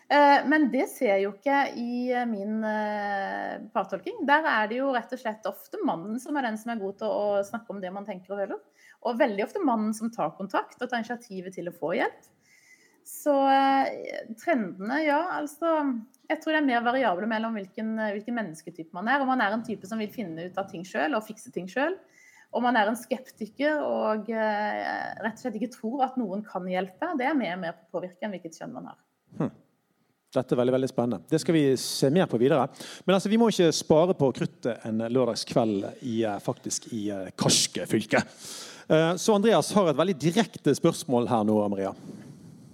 Eh, Men det ser jeg jo ikke i eh, min eh, partolking. Der er det jo rett og slett ofte mannen som er den som er god til å snakke om det man tenker og føler. Og veldig ofte mannen som tar kontakt og tar initiativet til å få hjelp. Så trendene, ja, altså Jeg tror det er mer variable mellom hvilken, hvilken mennesketype man er. Om man er en type som vil finne ut av ting sjøl og fikse ting sjøl. Om man er en skeptiker og rett og slett ikke tror at noen kan hjelpe. Det er mer og mer på å påvirke enn hvilket kjønn man har. Dette er veldig veldig spennende. Det skal vi se mer på videre. Men altså, vi må ikke spare på kruttet en lørdagskveld i, eh, faktisk i eh, karske fylke. Eh, Så Andreas har et veldig direkte spørsmål her nå, Maria.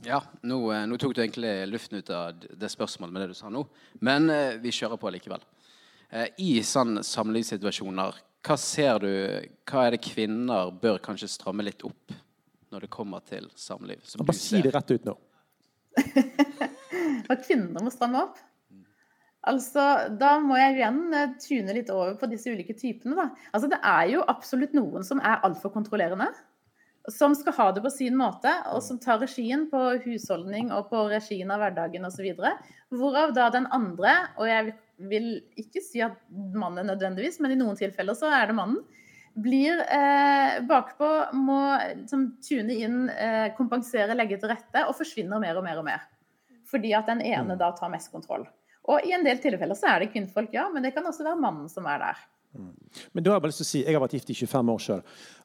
Ja, nå, nå tok du egentlig luften ut av det spørsmålet med det du sa nå. Men vi kjører på likevel. Eh, I sånne samlivssituasjoner, hva ser du Hva er det kvinner bør kanskje stramme litt opp når det kommer til samliv? som Bare du si det rett ut nå. At kvinner må stramme opp. Altså, Da må jeg igjen eh, tune litt over på disse ulike typene. da. Altså, Det er jo absolutt noen som er altfor kontrollerende. Som skal ha det på sin måte, og som tar regien på husholdning og på regien av hverdagen osv. Hvorav da den andre, og jeg vil ikke si at mannen nødvendigvis, men i noen tilfeller så er det mannen, blir eh, bakpå, må liksom, tune inn, eh, kompensere, legge til rette, og forsvinner mer og mer og mer. Fordi at den ene da tar mest kontroll. Og i en del tilfeller så er det kvinnfolk, ja, men det kan også være mannen som er der. Men da har Jeg bare lyst til å si, jeg har vært gift i 25 år sjøl.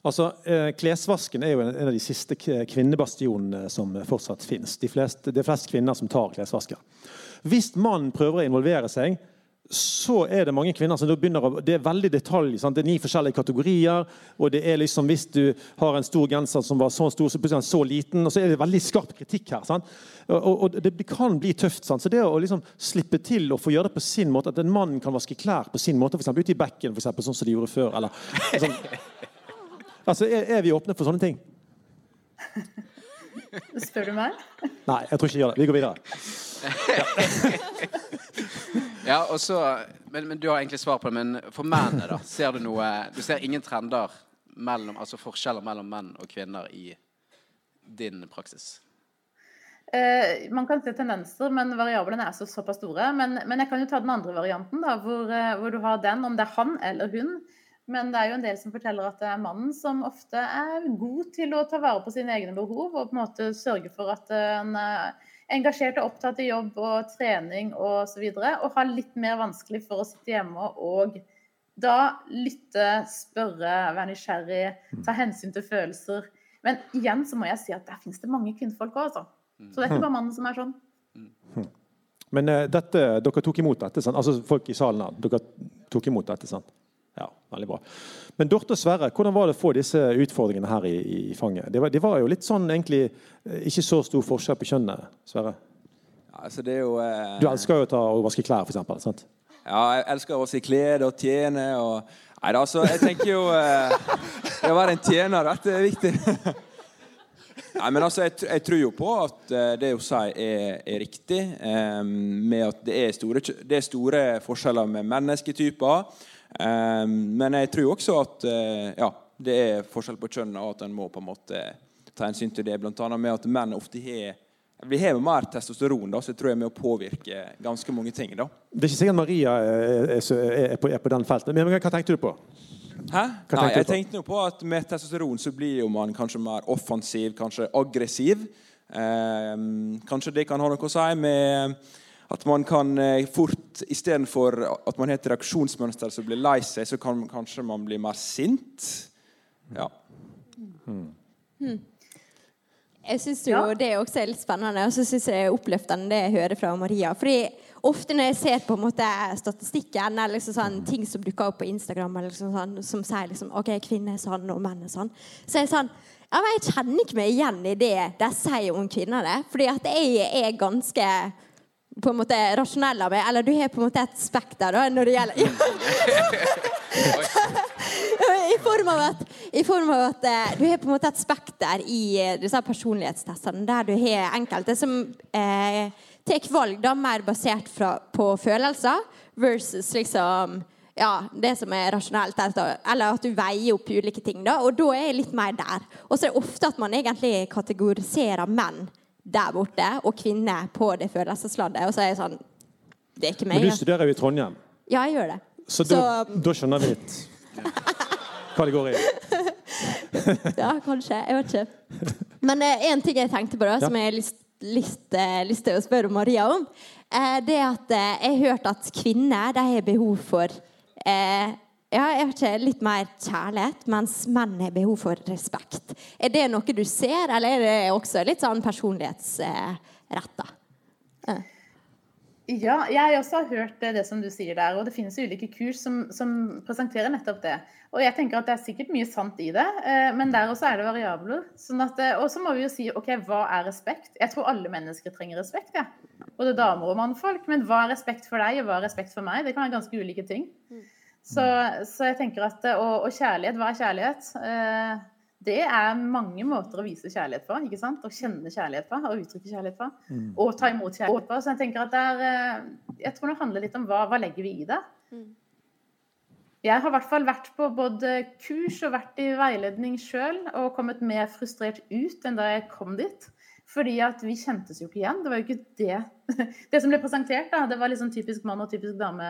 Altså, eh, klesvasken er jo en, av de siste kvinnebastionene som fortsatt finnes. De fleste, det er flest kvinner som tar klesvasker. Hvis mannen prøver å involvere seg, så er det mange kvinner som da begynner å Det er veldig detalj. Sant? Det er ni forskjellige kategorier. Og det er liksom hvis du har en stor genser som var så stor, så plutselig er den så liten. Og så er det veldig skarp kritikk her. Sant? Og, og, og det kan bli tøft. Sant? Så det å liksom slippe til å få gjøre det på sin måte, at en mann kan vaske klær på sin måte, f.eks. ute i bekken, for eksempel, sånn som de gjorde før, eller sånn. Altså, er, er vi åpne for sånne ting? Spør du meg? Nei, jeg tror ikke jeg gjør det. Vi går videre. Ja, og så, men, men Du har egentlig svar på det, men for mennene, da? Ser du noe Du ser ingen trender mellom, altså forskjeller mellom menn og kvinner i din praksis? Eh, man kan se tendenser, men variablene er så, såpass store. Men, men, jeg kan jo ta den andre varianten, da, hvor, eh, hvor, du har den, om det er han eller hun. Men det er jo en del som forteller at det er mannen som ofte er god til å ta vare på sine egne behov, og på en måte sørge for at en er engasjert og opptatt i jobb og trening osv. Og, så videre, og har litt mer vanskelig for å sitte hjemme og da lytte, spørre, være nysgjerrig, ta hensyn til følelser. Men igjen så må jeg si at der finnes det mange kvinnfolk òg, altså. Så det er ikke bare mannen som er sånn. Men uh, dette, dere tok imot dette, sant? altså folk i salen her, dere tok imot dette? sant? Veldig bra. Men Dorte og Sverre, hvordan var det å få disse utfordringene her i, i fanget? Det var, det var, jo litt sånn egentlig eh, ikke så stor forskjell på kjønnet, Sverre? Ja, altså det er jo... Eh... Du elsker jo å ta og vaske klær, for eksempel, sant? Ja, jeg elsker å vaske klær og tjene og Nei da, altså, jeg tenker jo eh, Det å være en tjener, dette er viktig. Nei, men altså, jeg, jeg, tror jo på at uh, det hun sier, er, er riktig. Eh, med at det er, store, det er, store, forskjeller med mennesketyper. Um, men jeg tror også at uh, ja, det er forskjell på kjønn, og at en må på en måte ta hensyn til det. Blant annet med at menn ofte har vi har mer testosteron, da, så jeg tror jeg er med å påvirke ganske mange ting. da. Det er ikke sikkert Maria er, på, er på den feltet. Men hva tenkte du på? Hæ? Nei, jeg tenkte jo på at Med testosteron så blir jo man kanskje mer offensiv, kanskje aggressiv. Eh, kanskje det kan ha noe å si med at man kan eh, fort Istedenfor at man har et reaksjonsmønster som blir lei seg, så kan kanskje man bli mer sint. Ja. Hmm. Hmm. Jeg syns jo ja. det også er litt spennende, og så syns jeg det er oppløftende det jeg hører fra Maria. Fordi ofte når jeg ser på en måte statistikken eller liksom sånn, ting som dukker opp på Instagram, liksom sånn, som sier liksom, ok, kvinner er sånn og menn er sånn, så er jeg sånn ja, men Jeg kjenner ikke meg igjen i det de sier om kvinner. det, fordi at jeg er ganske på en måte rasjonell av meg. Eller du har på en måte et spekter da, når det gjelder I form av at, i form av at eh, du har på en måte et spekter i uh, disse personlighetstestene der du har enkelte som eh, tar valg da mer basert fra, på følelser versus liksom ja, det som er rasjonelt. Eller at du veier opp ulike ting. da, Og da er jeg litt mer der. Og så er det ofte at man egentlig kategoriserer menn der borte og kvinner på det følelsesladdet. Og så er jeg sånn Det er ikke meg. Men du studerer jo i Trondheim. Ja, jeg gjør det. Så, så da, skjønner vi litt hva det går i. ja, kanskje. Jeg vet ikke. Men én eh, ting jeg tenkte på, da, som jeg har lyst lyst, eh, lyst, til å spørre Maria om, eh, det er at jeg har hørt at kvinner de har behov for eh, ja, jeg har ikke, litt mer kjærlighet, mens menn har behov for respekt. Er det noe du ser, eller er det også litt sånn personlighetsretta? Eh. Ja, jeg også har hørt det, det, som du sier der. Og det finnes ulike kurs som, som, presenterer nettopp det. Og jeg tenker at det er sikkert mye sant i det, eh, men der også er det variabler. Sånn eh, og så må vi jo si OK, hva er respekt? Jeg tror alle mennesker trenger respekt. Ja. Både damer og mannfolk. Men hva er respekt for deg, og hva er respekt for meg? Det kan være ganske ulike ting. Mm. Så, så jeg tenker at, og, og, kjærlighet, hva er kjærlighet? Eh, det er mange måter å vise kjærlighet på. ikke sant? Å kjenne kjærlighet på, å uttrykke kjærlighet på. Mm. Og ta imot kjærlighet på. Så jeg tenker at det er, eh, jeg tror det handler litt om hva, hva legger vi i det. Mm. Jeg har i hvert fall vært på både kurs og vært i veiledning sjøl og kommet mer frustrert ut enn da jeg kom dit. Fordi at vi kjentes jo ikke igjen. Det var jo ikke det Det som ble presentert, da, det var liksom typisk mann og typisk dame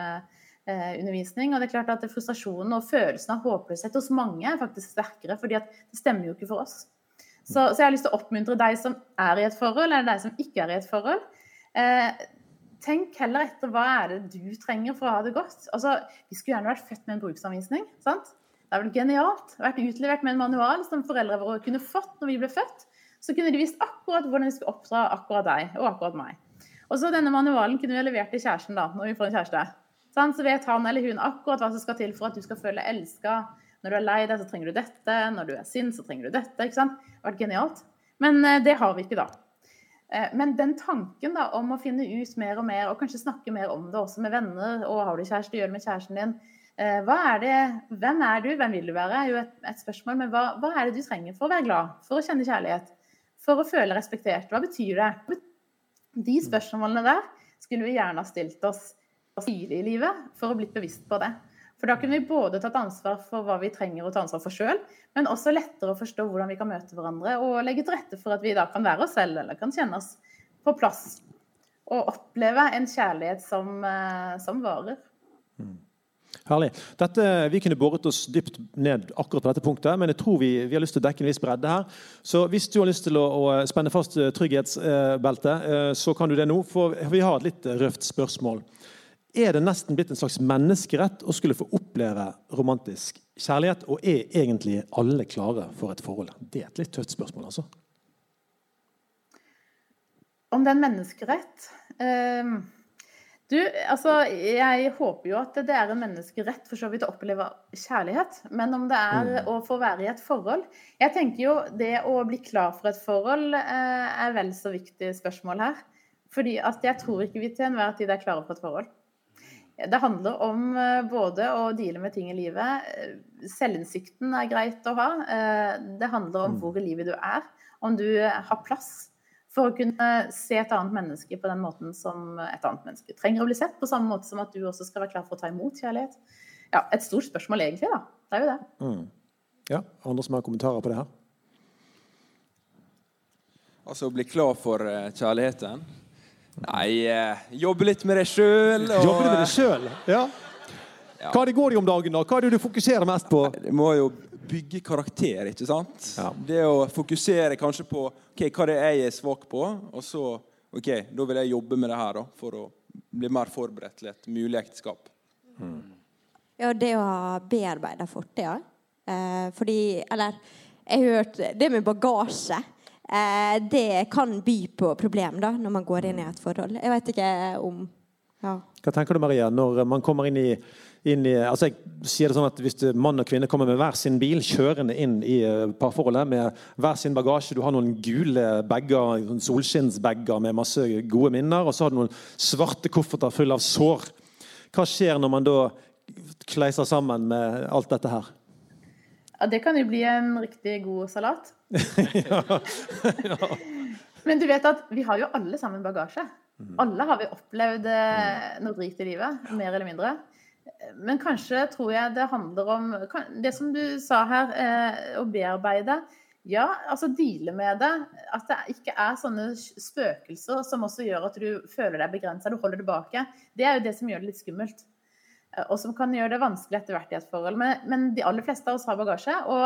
undervisning. Og det er klart at frustrasjonen og følelsen av håpløshet hos mange er faktisk sterkere, fordi at det stemmer jo ikke for oss. Så, så jeg har lyst til å oppmuntre deg som er i et forhold, eller deg som ikke er i et forhold. Eh, tenk heller etter hva er det du trenger for å ha det godt. Altså, Vi skulle gjerne vært født med en bruksanvisning. sant? Det er vel genialt. Vært utlevert med en manual som foreldre våre kunne fått når vi ble født. Så kunne de visst akkurat hvordan de skulle oppdra akkurat deg og akkurat meg. Og så Denne manualen kunne vi ha levert til kjæresten da, når vi får en kjæreste. Så vet han eller hun akkurat hva som skal til for at du skal føle elska. Når du er lei deg, så trenger du dette. Når du er sint, så trenger du dette. ikke sant? Det har vært genialt. Men eh, det har vi ikke da. Eh, men den tanken da, om å finne ut mer og mer, og kanskje snakke mer om det også med venner, og har du kjæreste, gjør det med kjæresten din. Eh, hva er det, hvem er du, hvem vil du være, er jo et, et spørsmål. Men hva, hva, er det du trenger for å være glad, for å kjenne kjærlighet, for å føle respektert? Hva betyr det? De spørsmålene der skulle vi gjerne ha stilt oss tidlig i livet for å bli bevisst på det. For da kunne vi både tatt ansvar for hva vi trenger å ta ansvar for sjøl, men også lettere å forstå hvordan vi kan møte hverandre og legge til rette for at vi da kan være oss selv eller kan kjenne oss på plass. Og oppleve en kjærlighet som, eh, som varer. Herlig. Dette, vi kunne båret oss dypt ned akkurat på dette punktet, men jeg tror vi, vi har lyst til å dekke en viss bredde her. Så hvis du har lyst til å, å spenne fast eh, trygghetsbeltet, eh, så kan du det nå. For vi har et litt røft spørsmål. Er det nesten blitt en slags menneskerett å skulle få oppleve romantisk kjærlighet? Og er egentlig alle klare for et forhold? Det er et litt tøft spørsmål, altså. Om det er en menneskerett eh, Du, altså, jeg håper jo at det er en menneskerett for så vidt å oppleve kjærlighet. Men om det er å få være i et forhold Jeg tenker jo det å bli klar for et forhold eh, er vel så viktig spørsmål her. Fordi at jeg tror ikke vi til enhver tid er klare for et forhold. Det handler om eh, både å deale med ting i livet. Selvinnsikten er greit å ha. Eh, Det handler om hvor i livet du er. Om du har plass for å kunne se et annet menneske på den måten som et annet menneske trenger å bli sett. På samme måte som at du også skal være klar for å ta imot kjærlighet. Ja, Et stort spørsmål egentlig, da. Det er jo det. Ja, Andre som har kommentarer på det her? Altså å bli klar for eh, kjærligheten. Nei, eh, jobbe litt med deg sjøl. Og... Jobbe med det sjøl? Ja. Hva er det går i om dagen? da? Hva er det du fokuserer mest på? Det må jo bygge karakter, ikke sant? Ja. Det å fokusere kanskje på ok, hva det er jeg er svak på, og så ok, da vil jeg jobbe med det her da, for å bli mer forberedt til et mulig ekteskap. Ja, det å ha bearbeida fortida. Eh, fordi Eller jeg har hørt det med bagasje. Eh, det kan by på problem da, når man går inn i et forhold. Jeg vet ikke om ja. Hva tenker du, Maria, når man kommer inn i, inn i altså jeg sier det sånn at Hvis mann og kvinne kommer med hver sin bil kjørende inn i eh, parforholdet med hver sin bagasje Du har noen gule bager, solskinnsbager med masse gode minner, og så har du noen svarte kofferter fulle av sår. Hva skjer når man da kleiser sammen med alt dette her? Ja, Det kan jo bli en riktig god salat. Men du vet at vi har jo alle sammen bagasje. Alle har vi opplevd eh, noe drit i livet, mer eller mindre. Men kanskje tror jeg det handler om det som du sa her, eh, å bearbeide. Ja, altså deale med det. At det ikke er sånne spøkelser som også gjør at du føler deg begrensa, du holder tilbake. Det er jo det som gjør det litt skummelt. Eh, Og som kan gjøre det vanskelig etter hvert i et forhold. Men, men de aller fleste av oss har bagasje. Og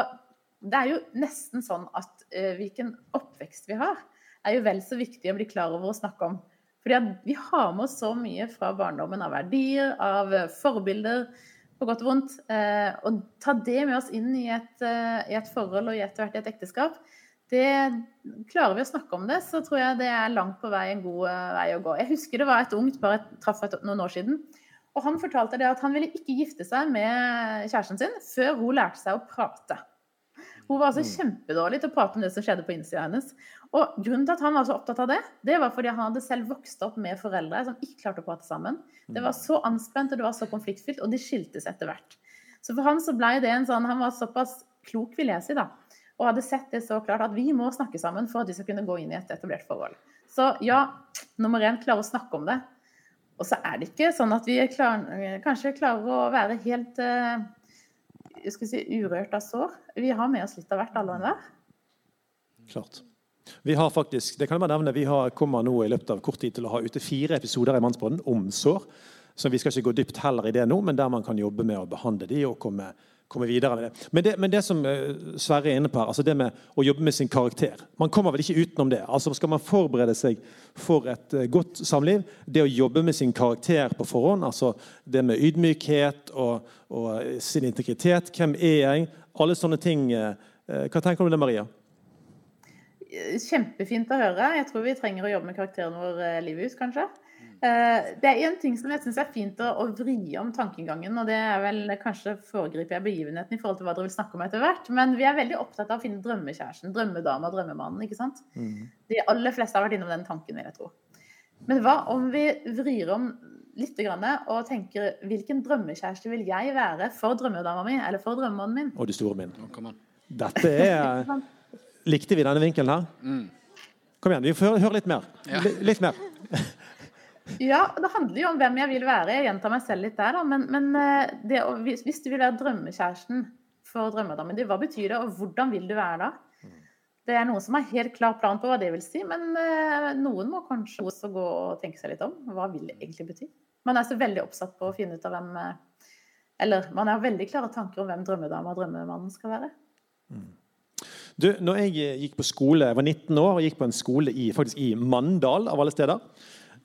det er jo nesten sånn at uh, hvilken oppvekst vi har, er jo vel så viktig å bli klar over å snakke om. Fordi vi har med oss så mye fra barndommen av verdier, av eh, forbilder, på godt og vondt. Uh, og ta det med oss inn i et, uh, i et forhold og etter hvert i et ekteskap, det klarer vi å snakke om det, så tror jeg det er langt på vei en god vei å gå. Jeg husker det var et ungt par jeg traff noen år siden. Og han fortalte det at han ville ikke gifte seg med kjæresten sin før hun lærte seg å prate. Hun var altså kjempedårlig til å prate om det som skjedde på innsida hennes. Og grunnen til at han var så opptatt av det, det var fordi han hadde selv vokst opp med foreldre som ikke klarte å prate sammen. Det var så anspent og det var så konfliktfylt, og de skiltes etter hvert. Så for han så ble det en sånn Han var såpass klok, vil jeg si, da. Og hadde sett det så klart at vi må snakke sammen for at vi skal kunne gå inn i et etablert forhold. Så ja, nummer én, klare å snakke om det. Og så er det ikke sånn at vi klar, kanskje klarer å være helt eh, jeg skal si, urørt av sår. Vi har med oss litt av hvert, alle og enhver. Klart. Vi har faktisk, det kan jeg bare nevne, vi har, kommer nå i løpet av kort tid til å ha ute fire episoder i Mannsbåten om sår. Så vi skal ikke gå dypt heller i det nå, men der man kan jobbe med å behandle de og komme, komme videre med det. Men det, men det som eh, Sverre er inne på her, altså det med å jobbe med sin karakter Man kommer vel ikke utenom det. Altså Skal man forberede seg for et eh, godt samliv, det å jobbe med sin karakter på forhånd, altså det med ydmykhet og, og eh, sin integritet, hvem er jeg, alle sånne ting. Hva tenker du om det, Maria? Kjempefint å høre. Jeg tror vi trenger å jobbe med karakteren vår livet ut, kanskje. Eh, Det er én ting som jeg syns er fint å, å vri om tankegangen, og det er vel kanskje foregriper jeg begivenheten i forhold til hva dere vil snakke om etter hvert, men vi er veldig opptatt av å finne drømmekjæresten, drømmedama, drømmemannen, ikke sant? De aller fleste har vært innom den tanken, vil jeg tro. Men hva om vi vrir om litt grann, og tenker hvilken drømmekjæreste vil jeg være for drømmedama mi eller for drømmemannen min? Og de store min. Oh. Dette er Likte vi denne vinkelen her? Kom igjen, vi får høre litt mer. Ja. Litt mer. Ja, det handler jo om hvem jeg vil være. Jeg gjentar meg selv litt der, da. Men, men eh, det, hvis, hvis du vil være drømmekjæresten for drømmedammen din, hva betyr det, og hvordan vil du være da? Det er noen som har helt klar plan på hva det vil si, men eh, noen må kanskje også gå og tenke seg litt om. Hva vil det egentlig bety? Man er så veldig oppsatt på å finne ut av hvem eh, Eller man har veldig klare tanker om hvem drømmedama og drømmemannen skal være. Du, når jeg gikk på skole, jeg var 19 år og gikk på en skole i, faktisk i Mandal, av alle steder.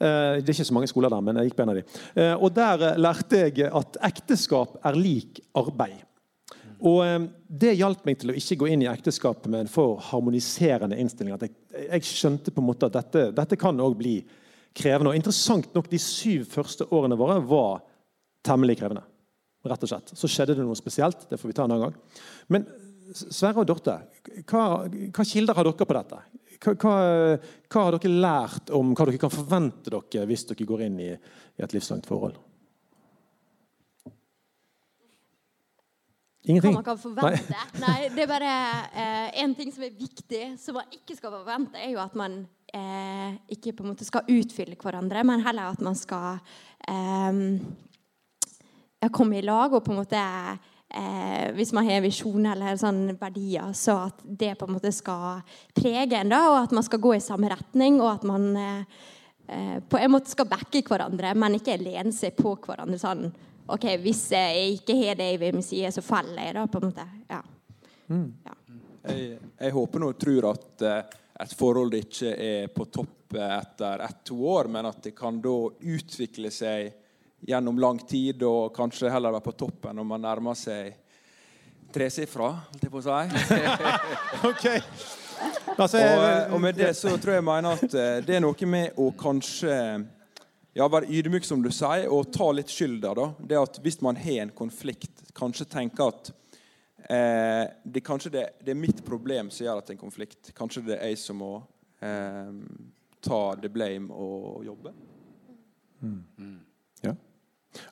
Eh, Det er ikke så mange skoler der, men jeg gikk på en av de. Eh, Og der eh, lærte jeg at ekteskap er lik arbeid. Og Det hjalp meg til å ikke gå inn i ekteskapet med en for harmoniserende innstilling. At jeg, jeg skjønte på en måte at dette, dette kan òg bli krevende. Og interessant nok, de syv første årene våre var temmelig krevende. Rett og slett. Så skjedde det noe spesielt. Det får vi ta en annen gang. Men Sverre og Dorte, hva, hva kilder har dere på dette? Hva, hva, hva har dere lært om hva dere kan forvente dere hvis dere går inn i, i et livslangt forhold? Ingenting? Hva man kan forvente. Nei, det er bare eh, En ting som er viktig, som man ikke skal forvente, er jo at man eh, ikke på en måte skal utfylle hverandre, men heller at man skal eh, komme i lag og på en måte eh, Hvis man har visjoner eller sånn verdier, så at det på en måte skal prege en, da, og at man skal gå i samme retning, og at man eh, eh, på en måte skal backe hverandre, men ikke lene seg på hverandre sånn OK, hvis jeg ikke har det jeg vil si, så faller jeg, da, på en måte. Ja. ja. Jeg, jeg håper nå og tror at eh, et forhold ikke er på topp eh, etter ett-to år, men at det kan da utvikle seg gjennom lang tid, og kanskje heller være på toppen når man nærmer seg tresifra, holdt jeg på å si. Ok. Altså, Og, eh, og med det så tror jeg jeg mener at eh, det er noe med å kanskje ja, være ydmyk, som du sier, og ta litt skylda. da. Det at Hvis man har en konflikt, kanskje tenke at eh, det kanskje det, det er mitt problem som gjør at det er en konflikt. Kanskje det er jeg som må eh, ta the blame og jobbe. Ja.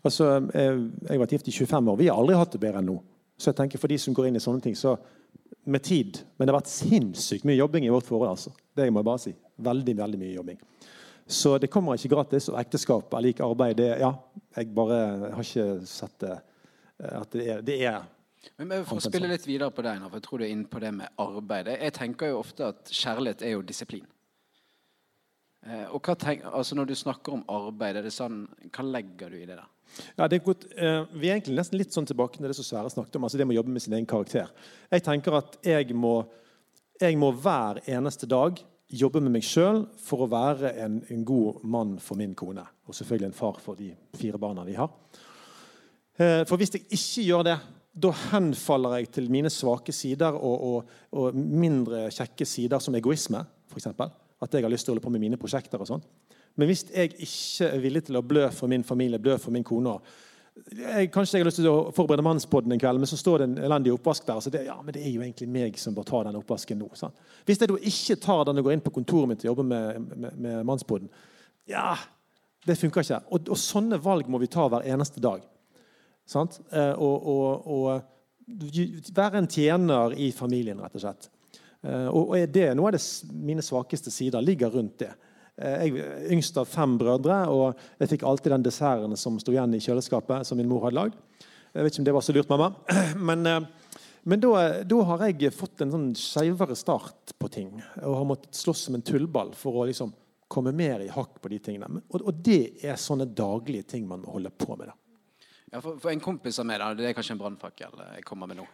Altså, jeg har vært gift i 25 år. Vi har aldri hatt det bedre enn nå. Så jeg tenker for de som går inn i sånne ting, så med tid Men det har vært sinnssykt mye jobbing i vårt forhold. altså. Det må jeg bare si. Veldig, veldig mye jobbing. Så det kommer ikke gratis. Og ekteskap er lik arbeid. Det, ja, jeg bare har ikke sett det eh, at det er, det er Men For å spille litt videre på deg, for jeg tror du er inne på det med arbeid. Jeg tenker jo ofte at kjærlighet er jo disiplin. Eh, og hva tenk, altså Når du snakker om arbeid, sånn, hva legger du i det? da? Ja, det er godt. Eh, vi er egentlig nesten litt sånn tilbake til det som Sverre snakket om. altså Det med å jobbe med sin egen karakter. Jeg tenker at jeg må, jeg må hver eneste dag jobbe med meg sjøl for å være en, en god mann for min kone. Og selvfølgelig en far for de fire barna vi har. Eh, For hvis jeg ikke gjør det, da henfaller jeg til mine svake sider og, og, og mindre kjekke sider som egoisme, f.eks. At jeg har lyst til å holde på med mine prosjekter og sånn. Men hvis jeg ikke er villig til å blø for min familie, blø for min kone jeg, Kanskje jeg har lyst til å forberede Mannspodden en kveld, men så står det en elendig oppvask der. Så det, ja, men det er jo egentlig meg som bør ta den oppvasken nå. Sant? Hvis jeg da ikke tar den og går inn på kontoret mitt og jobber med, med, med Mannspodden, ja, det funker ikke. Og, og sånne valg må vi ta hver eneste dag. Sant? Eh, og, og, og være en tjener i familien, rett og slett. Eh, og, er det noe av det, mine svakeste sider ligger rundt det. Eh, Jeg er yngst av fem brødre, og jeg fikk alltid den desserten som sto igjen i kjøleskapet, som min mor hadde lagd. Jeg vet ikke om det var så lurt, mamma. Men, eh, men da, da har jeg fått en sånn skeivere start på ting. Og har måttet slåss som en tullball for å liksom komme mer i hakk på de tingene. Og, og det er sånne daglige ting man må holde på med. da. Ja, for, for En kompis av meg, da, det er kanskje en brannfakkel jeg kommer med nå,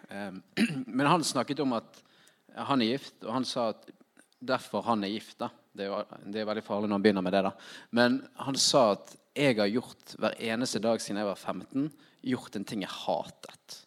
men han snakket om at han er gift, og han sa at derfor han er gift. da. Det er, jo, det er veldig farlig når han begynner med det. da. Men han sa at jeg har gjort hver eneste dag siden jeg var 15, gjort en ting jeg hatet.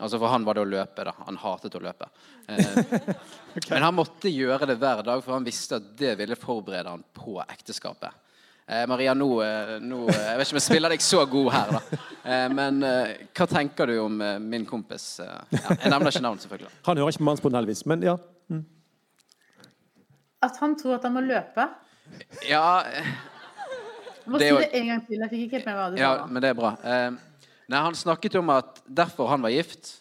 Altså For han var det å løpe. da. Han hatet å løpe. Eh, Men han måtte gjøre det hver dag, for han visste at det ville forberede han på ekteskapet. Eh, Maria, nå, eh, nå eh, Jeg vet ikke om jeg spiller deg så god her, da. Eh, men eh, hva tenker du om eh, min kompis? Eh, ja, jeg nevner ikke navn, selvfølgelig. Han hører ikke på Mannspodden, heldigvis. Men ja. At han tror at han må løpe. Ja, Jeg Må Det si jo- det en gang til. Jeg fikk ikke helt med hva du ja sa. men det er bra. Eh, nei, Han snakket om at derfor han var gift,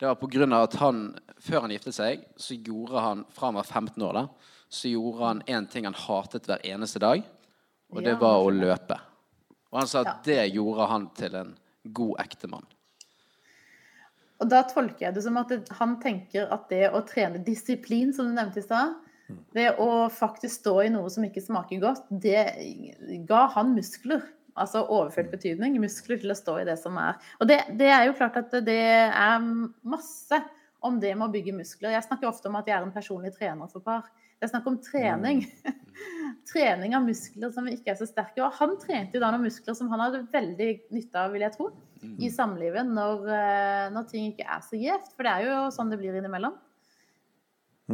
det var på grunn av at han før han giftet seg, så gjorde han fra han var 15 år, da, så gjorde han én ting han hatet hver eneste dag, og det var å løpe. Og han sa at det gjorde han til en god ektemann. Og da tolker jeg det som at han tenker at det å trene disiplin, som du nevnte i stad, det å faktisk stå i noe som ikke smaker godt, det ga han muskler. Altså overført betydning. Muskler til å stå i det som er. Og det, det er jo klart at det er masse om det med å bygge muskler. Jeg snakker ofte om at jeg er en personlig trener for par. Det er snakk om trening. trening av muskler som ikke er så sterke. Og han trente jo da noen muskler som han hadde veldig nytte av, vil jeg tro, i samlivet når, eh, når ting ikke er så gjevt. For det er jo sånn det blir innimellom.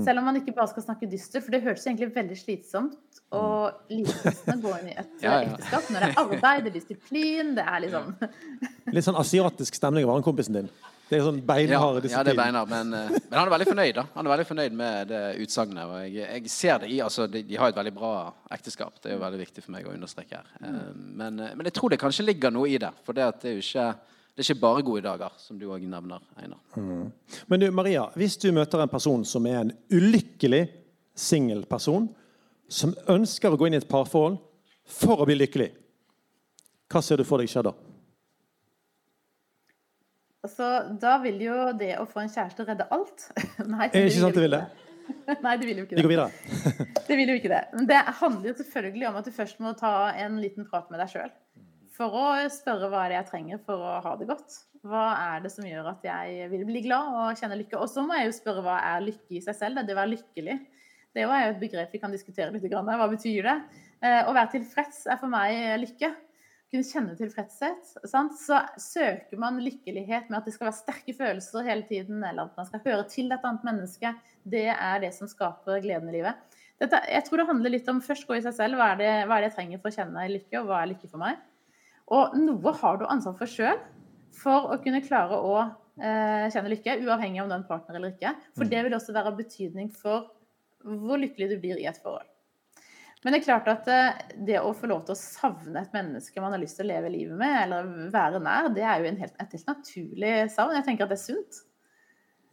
Selv om man ikke bare skal snakke dyster, for det hørtes egentlig veldig slitsomt og lidelsene gå inn i et Ja, ja. ekteskap når det er arbeid, det er disiplin, det er liksom Litt sånn asiatisk stemning av han kompisen din. Det er sånn Ja, beinhard ja, det er beiner, men, eh, men han er veldig fornøyd da. Han er veldig fornøyd med det utsagnet. Og jeg, jeg ser det i altså, de, de har et veldig bra ekteskap. Det er jo veldig viktig for meg å understreke her. Eh, Men, eh, men jeg tror det kanskje ligger noe i det. For det, det er jo ikke, det er ikke bare gode dager, som du òg nevner, Einar. Men du, Maria, hvis du møter en person som er en ulykkelig singel person, som ønsker å gå inn i et parforhold for å bli lykkelig, hva ser du for deg skjer da? Altså, da vil jo det å få en kjæreste redde alt. Nei, det ikke sant det vil det? Nei, det vil jo ikke Vi går det. videre. Det vil jo ikke det. Men det handler jo selvfølgelig om at du først må ta en liten prat med deg sjøl. For å spørre hva er det jeg trenger for å ha det godt. Hva er det som gjør at jeg vil bli glad og kjenne lykke? Og så må jeg jo spørre hva er lykke i seg selv? Det, det å være lykkelig. Det er jo et begrep vi kan diskutere litt. Hva betyr det? Eh, Å være tilfreds er for meg lykke. Kunne kjenne tilfredshet. Sant? Så søker man lykkelighet med at det skal være sterke følelser hele tiden, eller at man skal høre til et annet menneske. Det er det som skaper gleden i livet. Dette, jeg tror det handler litt om først gå i seg selv. Hva er, det, hva er det jeg trenger for å kjenne lykke, og hva er lykke for meg? Og noe har du ansvar for sjøl for å kunne klare å eh, kjenne lykke, uavhengig om du er en partner eller ikke. For det vil også være av betydning for hvor lykkelig du blir i et forhold. Men det er klart at eh, det å få lov til å savne et menneske man har lyst til å leve livet med, eller være nær, det er jo en helt, et helt naturlig savn. Jeg tenker at det er sunt.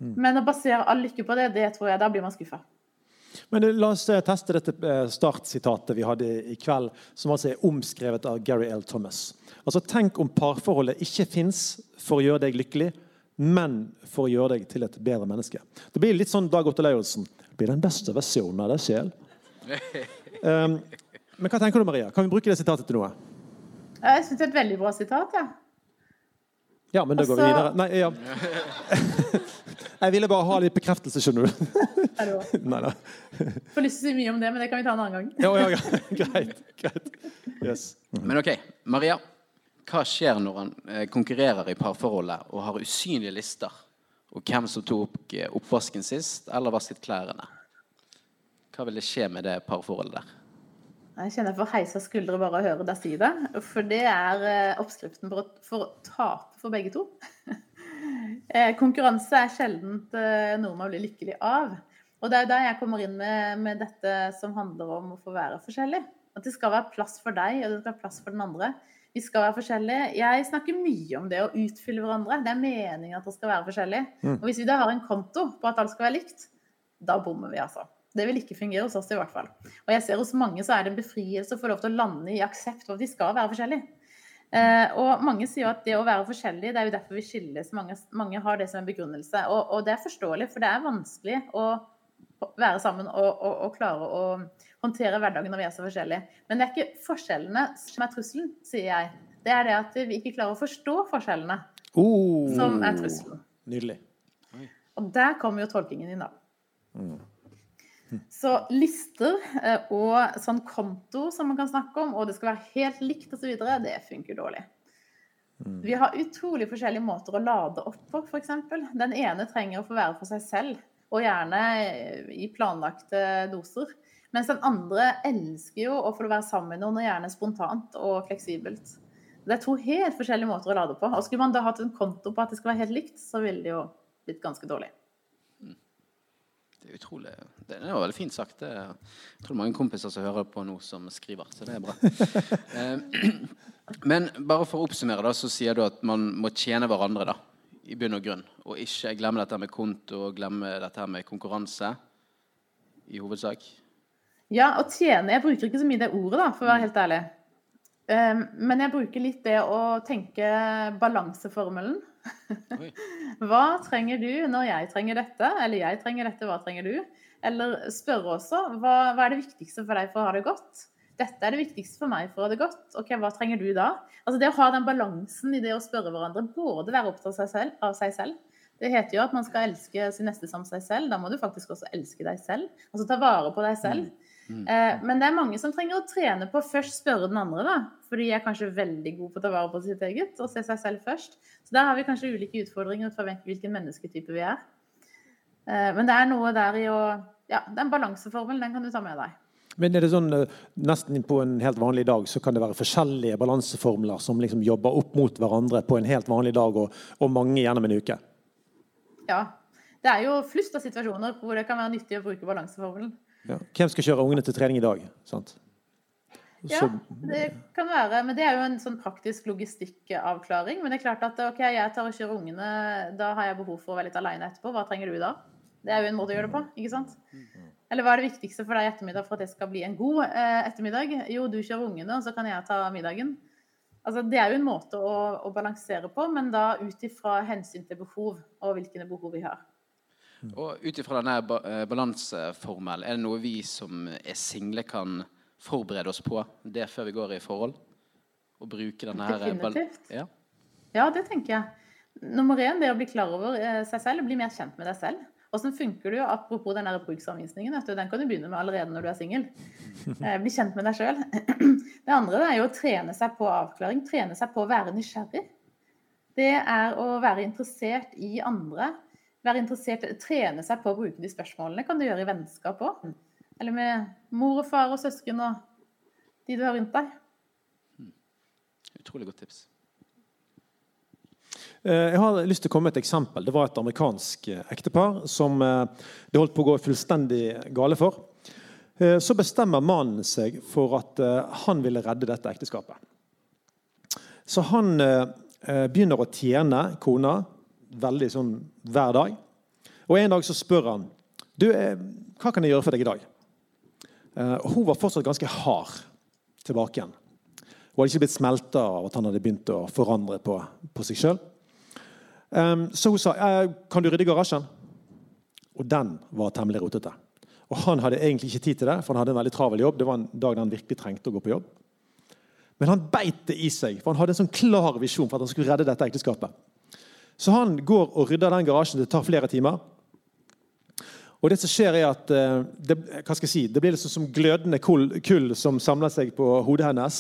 Men å basere all lykke på det, det tror jeg, da blir man skuffa. Men eh, La oss eh, teste dette startsitatet vi hadde i kveld, som altså er omskrevet av Gary L. Thomas. Altså, Tenk om parforholdet ikke fins for å gjøre deg lykkelig, men for å gjøre deg til et bedre menneske. Det blir litt sånn Dag Otto Lauritzen. Blir den beste versjonen av deg selv. Um, men hva tenker du, Maria? Kan vi bruke det sitatet til noe? Jeg syns det er et veldig bra sitat. Ja. Ja, men da går vi Altså- videre. Nei, ja. Jeg ville bare ha litt bekreftelse, skjønner du. Er det også. Nei da. Får lyst til å si mye om det, men det kan vi ta en annen gang. Ja, ja, ja. Greit. greit. Yes. Men ok, Maria. Hva skjer når han eh, konkurrerer i parforholdet og har usynlige lister? Og hvem som tok eh, oppvasken sist, eller vasket klærne? Hva vil det skje med det parforholdet der? Jeg kjenner for heisa skuldre bare å høre deg si det. For det er eh, oppskriften for å, for å tape for begge to. Eh, Konkurranse er sjelden eh, noe man blir lykkelig av. Og det er der jeg kommer inn med, med dette som handler om å få være forskjellig. At det skal være plass for deg, og det skal være plass for den andre. Vi skal være forskjellige. Jeg snakker mye om det å utfylle hverandre. Det er meningen at det skal være forskjellig. Og hvis vi da har en konto på at alt skal være likt, da bommer vi, altså. Det vil ikke fungere hos oss i hvert fall. Og jeg ser hos mange så er det en befrielse å få lov til å lande i aksept for at de skal være forskjellige. Eh, og mange sier jo at det å være forskjellig, det er jo derfor vi skilles. Mange, mange har det som en begrunnelse. Og, og det er forståelig, for det er vanskelig å være sammen og, og, og klare å håndtere hverdagen når vi er så forskjellige. Men det er ikke forskjellene som er trusselen, sier jeg. Det er det at vi ikke klarer å forstå forskjellene Oh, som er trusselen. nydelig. Og der kommer jo tolkingen inn, da. Så lister eh, og sånn konto som man kan snakke om, og det skal være helt likt osv., det funker dårlig. Vi har utrolig forskjellige måter å lade opp på, f.eks. Den ene trenger å få være for seg selv, og gjerne eh, i planlagte doser. Mens den andre elsker jo å få være sammen med noen, og gjerne spontant og fleksibelt. Det er to helt forskjellige måter å lade på. Og skulle man da hatt en konto på at det skal være helt likt, så ville det jo blitt ganske dårlig. Det er utrolig Det er jo veldig fint sagt. Det er, jeg tror mange kompiser som hører på nå, som skriver. Så det er bra. Eh, Men bare for å oppsummere, da, så sier du at man må tjene hverandre, da. I bunn og grunn. Og ikke glemme dette med konto og glemme dette med konkurranse. I hovedsak. Ja, å tjene Jeg bruker ikke så mye det ordet, da, for å være helt ærlig. Um, men jeg bruker litt det å tenke balanseformelen. hva trenger du når jeg trenger dette? Eller jeg trenger dette, hva trenger du? Eller spørre også hva, hva er det viktigste for deg for å ha det godt? Dette er det viktigste for meg for å ha det godt. Ok, Hva trenger du da? Altså Det å ha den balansen i det å spørre hverandre, både være opptatt av seg selv, av seg selv det heter jo at man skal elske sin neste som seg selv. Da må du faktisk også elske deg selv. Altså ta vare på deg selv. Mm. Eh, men det er mange som trenger å trene på først spørre den andre, da. For de er kanskje veldig gode på å ta vare på sitt eget og se seg selv først. Så der har vi kanskje ulike utfordringer ut fra hvilken mennesketype vi er. Eh, men det er noe der i å Ja, den balanseformelen, den kan du ta med deg. Men er det sånn eh, nesten på en helt vanlig dag så kan det være forskjellige balanseformler som liksom jobber opp mot hverandre på en helt vanlig dag, og, og mange gjennom en uke? Ja. Det er jo flust av situasjoner hvor det kan være nyttig å bruke balanseformelen. Ja. Hvem skal kjøre ungene til trening i dag? Sant? Ja, det kan være. Men det er jo en sånn praktisk logistikkavklaring. Men det er klart at ok, jeg tar og kjører ungene, da har jeg behov for å være litt aleine etterpå. Hva trenger du da? Det er jo en måte å gjøre det på. ikke sant? Eller hva er det viktigste for deg i ettermiddag for at det skal bli en god eh, ettermiddag? Jo, du kjører ungene, og så kan jeg ta middagen. Altså, det er jo en måte å, å balansere på, men da ut ifra hensyn til behov og hvilke behov vi har. Og Ut ifra denne eh, balanseformelen, er det noe vi som er single, kan forberede oss på det før vi går i forhold? Å bruke denne her eh, Definitivt. Ja. ja, det tenker jeg. Nummer én det er å bli klar over eh, seg selv, bli mer kjent med deg selv. Åssen funker du? Apropos den bruksanvisningen, den kan du begynne med allerede når du er singel. Bli kjent med deg sjøl. Det andre er jo å trene seg på avklaring. Trene seg på å være nysgjerrig. Det er å være interessert i andre være interessert, trene seg på å bruke de spørsmålene kan du gjøre i vennskap òg. Eller med mor og far og søsken og de du har rundt deg. Utrolig godt tips. Eh, jeg har lyst til å komme med et eksempel. Det var et amerikansk eh, ektepar som eh, det holdt på å gå fullstendig gale for. Så bestemmer mannen seg for at han ville redde dette ekteskapet. Så han begynner å tjene kona veldig sånn hver dag. Og En dag så spør han du, eh, hva kan jeg gjøre for deg i dag. Og hun var fortsatt ganske hard tilbake igjen. Hun hadde ikke blitt smelta av at han hadde begynt å forandre på, på seg sjøl. Så hun sa eh, kan du rydde garasjen. Og den var temmelig rotete. Og Han hadde egentlig ikke tid til det, for han hadde en veldig travel jobb. Det var en dag da han virkelig trengte å gå på jobb. Men han beit det i seg, for han hadde en sånn klar visjon for at han skulle redde dette ekteskapet. Så han går og rydder den garasjen. Det tar flere timer. Og Det som skjer er at eh, det, hva skal jeg si, det blir liksom som glødende kull, kull som samler seg på hodet hennes.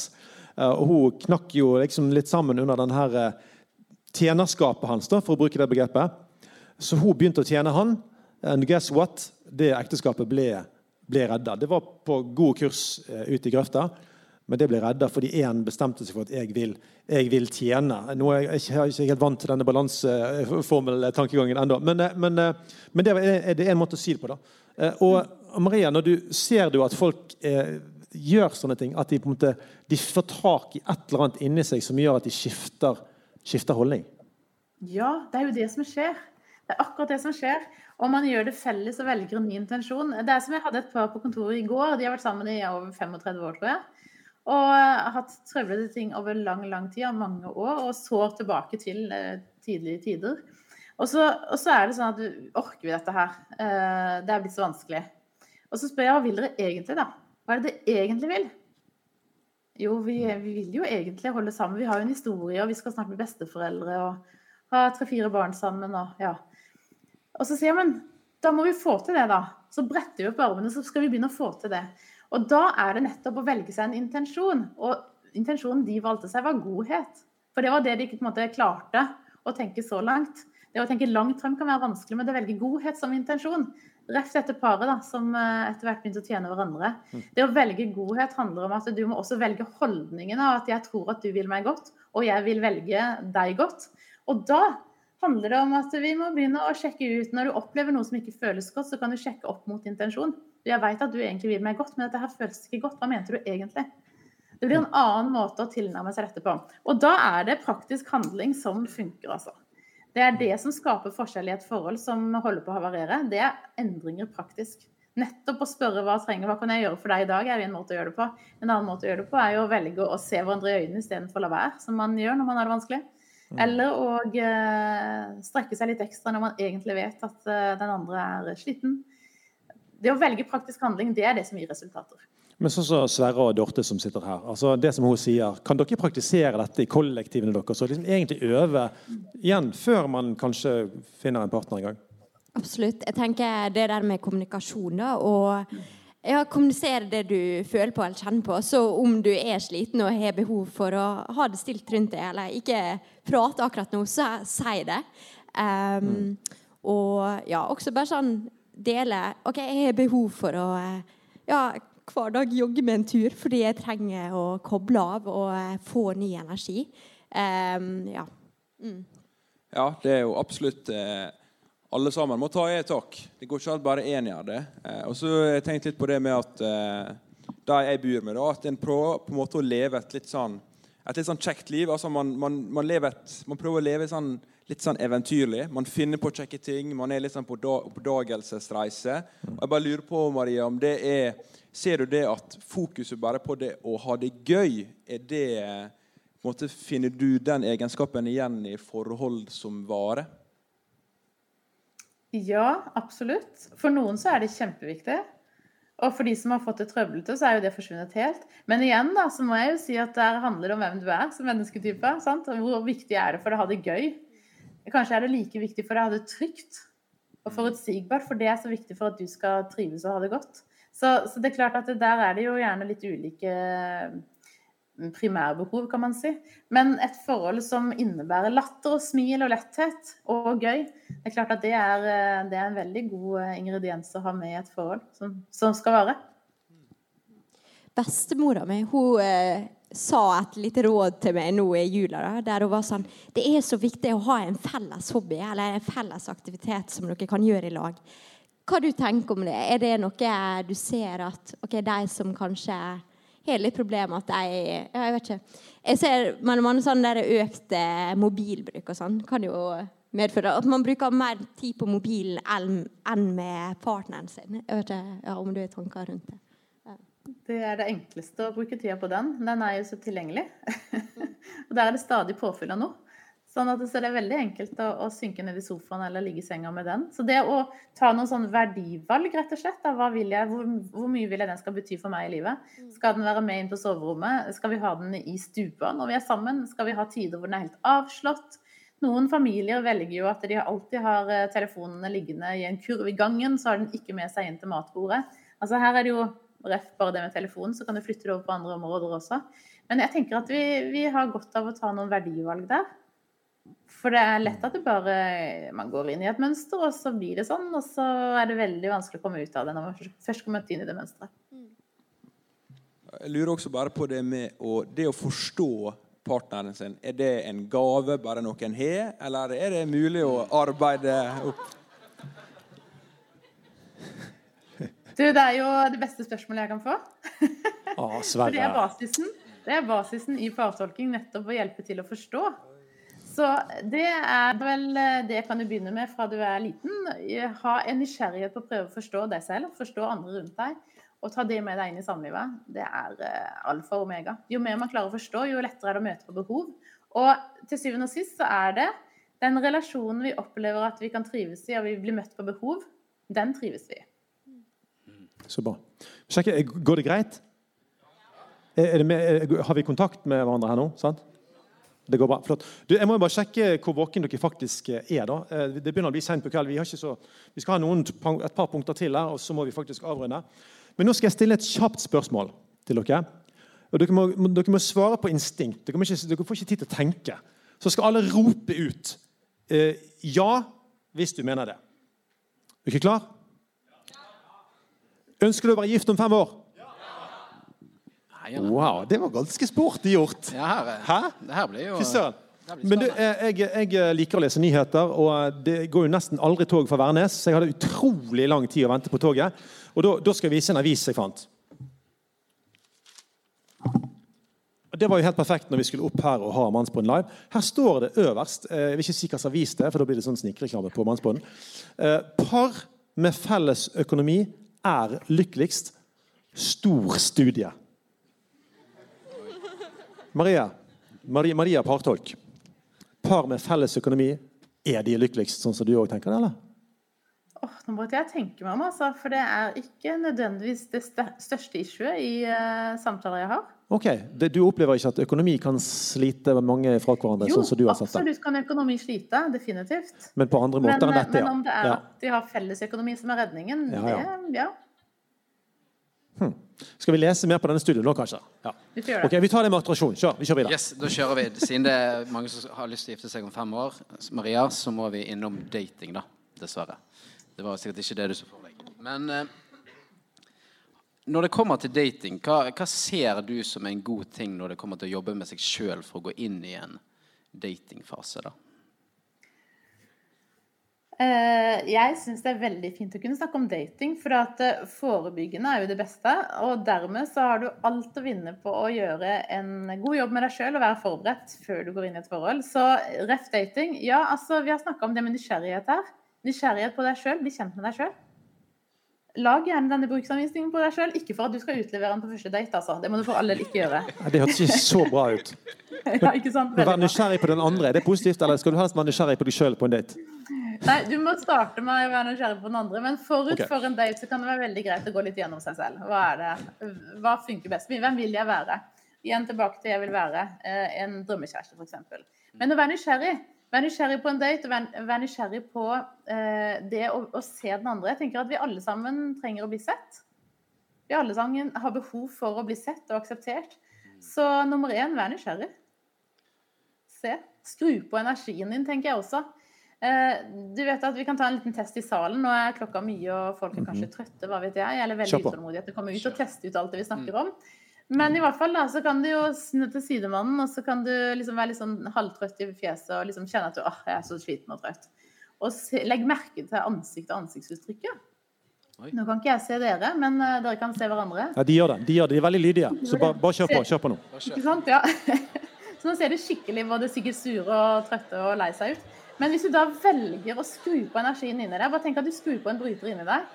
Eh, og Hun knakk jo liksom litt sammen under denne her tjenerskapet hans, da, for å bruke det begrepet. Så hun begynte å tjene han. And guess what? Det ekteskapet ble, ble redda. Det var på god kurs ut i grøfta. Men det ble redda fordi én bestemte seg for at jeg vil, jeg vil tjene. Nå er jeg ikke, ikke helt vant til denne balanseformeltankegangen ennå. Men, eh, men, eh, men, det er en måte å si det på. da. Eh, og Maria, når du ser du at folk eh, gjør sånne ting, at de, på en måte, de får tak i et eller annet inni seg som gjør at de skifter, skifter holdning? Ja, det er jo det som skjer. Det er akkurat det som skjer. Og man gjør det felles og velger en ny intensjon. Det er som Jeg hadde et par på kontoret i går. De har vært sammen i over 35 år, tror jeg. Og har hatt trøblete ting over lang lang tid, av mange år, og sår tilbake til eh, tidlige tider. Og så, og så, er det sånn at orker vi dette her? Eh, det er blitt så vanskelig. Og så spør jeg hva vil dere egentlig, da? Hva er det dere egentlig vil? Jo, vi, vi vil jo egentlig holde sammen. Vi har jo en historie, og vi skal snart bli besteforeldre og ha tre-fire barn sammen. Og, ja. og så sier jeg, men da må vi få til det, da. Så bretter vi opp armene, så skal vi begynne å få til det. Og da er det nettopp å velge seg en intensjon. Og intensjonen de valgte seg, var godhet. For det var det de ikke måte klarte å tenke så langt. Det å tenke langt frem kan være vanskelig, men det å velge godhet som intensjon. Rett etter paret da, som eh, etter hvert begynte å tjene hverandre. Mm. Det å velge godhet handler om at du må også velge holdningen av at jeg tror at du vil meg godt, og jeg vil velge deg godt. Og da handler det om at vi må begynne å sjekke ut Når du opplever noe som ikke føles godt, så kan du sjekke opp mot intensjon. Jeg vet at du egentlig vil meg godt, men dette her føles ikke godt. Hva mente du egentlig? Det blir en annen måte å tilnærme seg dette på. Og da er det praktisk handling som funker, altså. Det er det som skaper forskjell i et forhold som holder på å havarere. Det er endringer praktisk. Nettopp å spørre hva trenger, hva kan jeg gjøre for deg i dag, er en måte å gjøre det på. En annen måte å gjøre det på er jo å velge å se hverandre i øynene istedenfor å la være, som man gjør når man har det vanskelig. Eller å eh, strekke seg litt ekstra når man egentlig vet at eh, den andre er sliten. Det å velge praktisk handling, det er det som gir resultater. Men sånn som Sverre og Dorte som sitter her. altså det som hun sier, Kan dere praktisere dette i kollektivene deres og liksom egentlig øve igjen før man kanskje finner en partner en gang? Absolutt. Jeg tenker det der med kommunikasjon da, og ja, kommunisere det du føler på eller kjenner på. Så om du er sliten og har behov for å ha det stilt rundt deg, eller ikke prate akkurat nå, så si det. Um, mm. Og ja, også bare sånn dele OK, jeg har behov for å ja, hver dag jogge med en tur fordi jeg trenger å koble av og eh, få ny energi. Um, ja. Mm. ja, det er jo absolutt eh, Alle sammen må ta et tak. Det går ikke alt bare én gjør det. Eh, og så har jeg tenkt litt på det med at eh, de jeg bor med, da, at en prøver på en måte å leve et litt sånn et litt sånn kjekt liv. altså Man, man, man, et, man prøver å leve sånn, litt sånn eventyrlig. Man finner på kjekke ting. Man er litt sånn på oppdagelsesreise. Og jeg bare lurer på, Maria, om det er Ser du det at fokuset bare på det å ha det gøy, er det på en måte, Finner du den egenskapen igjen i forhold som vare? Ja, absolutt. For noen så er det kjempeviktig. Og for de som har fått det trøblete, så er jo det forsvunnet helt. Men igjen da, så må jeg jo si at det handler om hvem du er som mennesketype. Sant? Hvor viktig er det for å ha det gøy? Kanskje er det like viktig for deg å ha det trygt og forutsigbart, for det er så viktig for at du skal trives og ha det godt. Så, så, det er klart at der er det jo gjerne litt ulike mm, primærbehov, kan man si. Men et forhold som innebærer latter og smil og letthet og gøy, det er klart at det er, eh, det er en veldig god eh, ingrediens å ha med i et forhold som, som skal vare. Bestemora mi hun eh, sa et lite råd til meg nå i jula. Da, der hun var sånn Det er så viktig å ha en felles hobby eller en felles aktivitet som dere kan gjøre i lag hva du tenker om det? Er det noe du ser at ok, de som kanskje har litt problemer at de ja, Jeg vet ikke. Jeg ser men man sånn der økt eh, mobilbruk og sånn kan jo medføre at man bruker mer tid på mobilen enn med partneren sin. Jeg vet ikke ja, om du har tanker rundt det. Det er det enkleste å bruke tida på den. Den er jo så tilgjengelig. og der er det stadig påfyll av noe. Sånn at så det er veldig enkelt å, å, synke ned i sofaen eller ligge i senga med den. Så det å ta noen sånn verdivalg, rett og slett. av jeg, hvor, hvor, mye vil jeg den skal bety for meg i livet? Mm. Skal den være med inn på soverommet? Skal vi ha den i stua når vi er sammen? Skal vi ha tider hvor den er helt avslått? Noen familier velger jo at de alltid har eh, telefonene liggende i en kurv i gangen, så har den ikke med seg inn til matbordet. Altså Her er det jo ref bare det med telefonen, så kan du flytte det over på andre områder også. Men jeg tenker at vi, vi har godt av å ta noen verdivalg der. For det er lett at bare, man går inn i et mønster, og så blir det sånn. Og så er det veldig vanskelig å komme ut av det når man først kommer inn i det mønsteret. Jeg lurer også bare på det med å, det å forstå partneren sin. Er det en gave bare noen har, eller er det mulig å arbeide opp? Du, det er jo det beste spørsmålet jeg kan få. Å, For det er basisen. Det er basisen i partolking, nettopp å hjelpe til å forstå. Så det er vel eh, det kan du begynne med fra du er liten. Ha en nysgjerrighet på å prøve å forstå deg selv, forstå andre rundt deg. Og ta det med deg inn i samlivet. Det er eh, alfa og omega. Jo mer man klarer å forstå, jo lettere er det å møte på behov. Og til syvende og sist så er det den relasjonen vi opplever at vi kan trives i, og vi blir møtt på behov, den trives vi i. Så bra. Sjekke, går det greit? Det med, har vi kontakt med hverandre her nå? sant? Det går bra. Flott. Du, jeg må bare sjekke hvor våken dere faktisk er. da. Eh, det begynner å bli sent på kveld. Vi, så, vi skal ha noen, et par punkter til her, og så må vi faktisk avrunde. Men nå skal jeg stille et kjapt spørsmål til dere. Og dere må, dere må svare på instinkt. Dere, ikke, dere, får ikke tid til å tenke. Så skal alle rope ut eh, ja hvis du mener det. Er dere klar? Ønsker du å være gift om fem år? Ja. Wow, det var ganske sporty gjort. Ja, her, Hæ? Det her blir jo Fy Men du, jeg, jeg, liker å lese nyheter, og det går jo nesten aldri tog fra Værnes. Så jeg hadde utrolig lang tid å vente på toget. Og da, da skal jeg vise en avis jeg fant. Og Det var jo helt perfekt når vi skulle opp her og ha Mannsbånd live. Her står det øverst eh, Jeg vil ikke si hvilken avis det er, for da blir det sånn snikreklame på Mannsbånd. Eh, par med felles økonomi er lykkeligst. Stor studie. Maria, Maria, Maria Partolk. par med felles økonomi, er de lykkeligst, sånn som du òg tenker det, eller? Åh, nå måtte jeg tenke meg om, altså, for det er ikke nødvendigvis det største issuet i uh, samtaler jeg har. Ok, det, Du opplever ikke at økonomi kan slite mange fra hverandre? Jo, sånn som du har sett det. absolutt kan økonomi slite, definitivt. Men på andre Men, måter enn dette, ja. men om det er ja. at de har fellesøkonomi som er redningen, Ja, ja. det ja, Skal vi lese mer på denne studien nå, kanskje? Ja. vi får gjøre det. Ok, Vi tar det med attraksjon. Kjør, vi kjører videre. Yes, da kjører vi. Siden det er mange som har lyst til å gifte seg om fem år, Maria, så må vi innom dating, da. Dessverre. Det var sikkert ikke det du så for deg. Men eh, når det kommer til dating, hva, hva ser du som en god ting når det kommer til å jobbe med seg sjøl for å gå inn i en datingfase, da? Eh, Jeg syns det er veldig fint å kunne snakke om dating, for at eh, forebyggende er jo det beste. Og dermed så har du alt å vinne på å gjøre en god jobb med deg sjøl og være forberedt før du går inn i et forhold. Så ref dating, ja altså vi har snakka om det med nysgjerrighet her. Nysgjerrighet på deg sjøl, bli kjent med deg sjøl. Lag gjerne denne bruksanvisningen på deg sjøl, ikke for at du skal utlevere den på første date, altså. Det må du for all del ikke gjøre. Ja, Det hørtes ikke så bra ut. Ja, ikke sant? Være nysgjerrig på den andre, er det positivt, eller skal du helst være nysgjerrig på deg sjøl på en date? Nei, du må starte med å være nysgjerrig på den andre, men forut okay. for en date så kan det være veldig greit å gå litt gjennom seg selv. Hva er det? Hva funker best? Hvem vil jeg være? Igjen tilbake til jeg vil være. Eh, En drømmekjæreste, f.eks. Men å være nysgjerrig. Vær nysgjerrig på en date, og vær, nysgjerrig på eh, det å, å se den andre. Jeg tenker at vi alle sammen trenger å bli sett. Vi alle sammen har behov for å bli sett og akseptert. Så nummer én, vær nysgjerrig. Se. Skru på energien din, tenker jeg også. Eh, du vet at Vi kan ta en liten test i salen. Nå er klokka mye, og folk er kanskje trøtte. hva vet jeg, Eller veldig utålmodig utålmodige etter å komme ut og teste ut alt det vi snakker om. Men i hvert fall da, så kan du jo snu til sidemannen, og så kan du liksom være litt sånn halvtrøtt i fjeset og liksom kjenne at du åh, jeg er så sliten og trøtt. Og se, legg merke til ansikt og ansiktsuttrykket. Oi. Nå kan ikke jeg se dere, men eh, dere kan se hverandre. Ja, De gjør det. De, gjør det. de er veldig lydige. Så bare, bare kjør på. Kjør på nå. Ikke sant? Ja. Så nå ser du skikkelig både sikkert sure og trøtte og lei seg ut. Men hvis du da velger å skru på energien inni deg, bare tenk at du skrur på en bryter inni deg.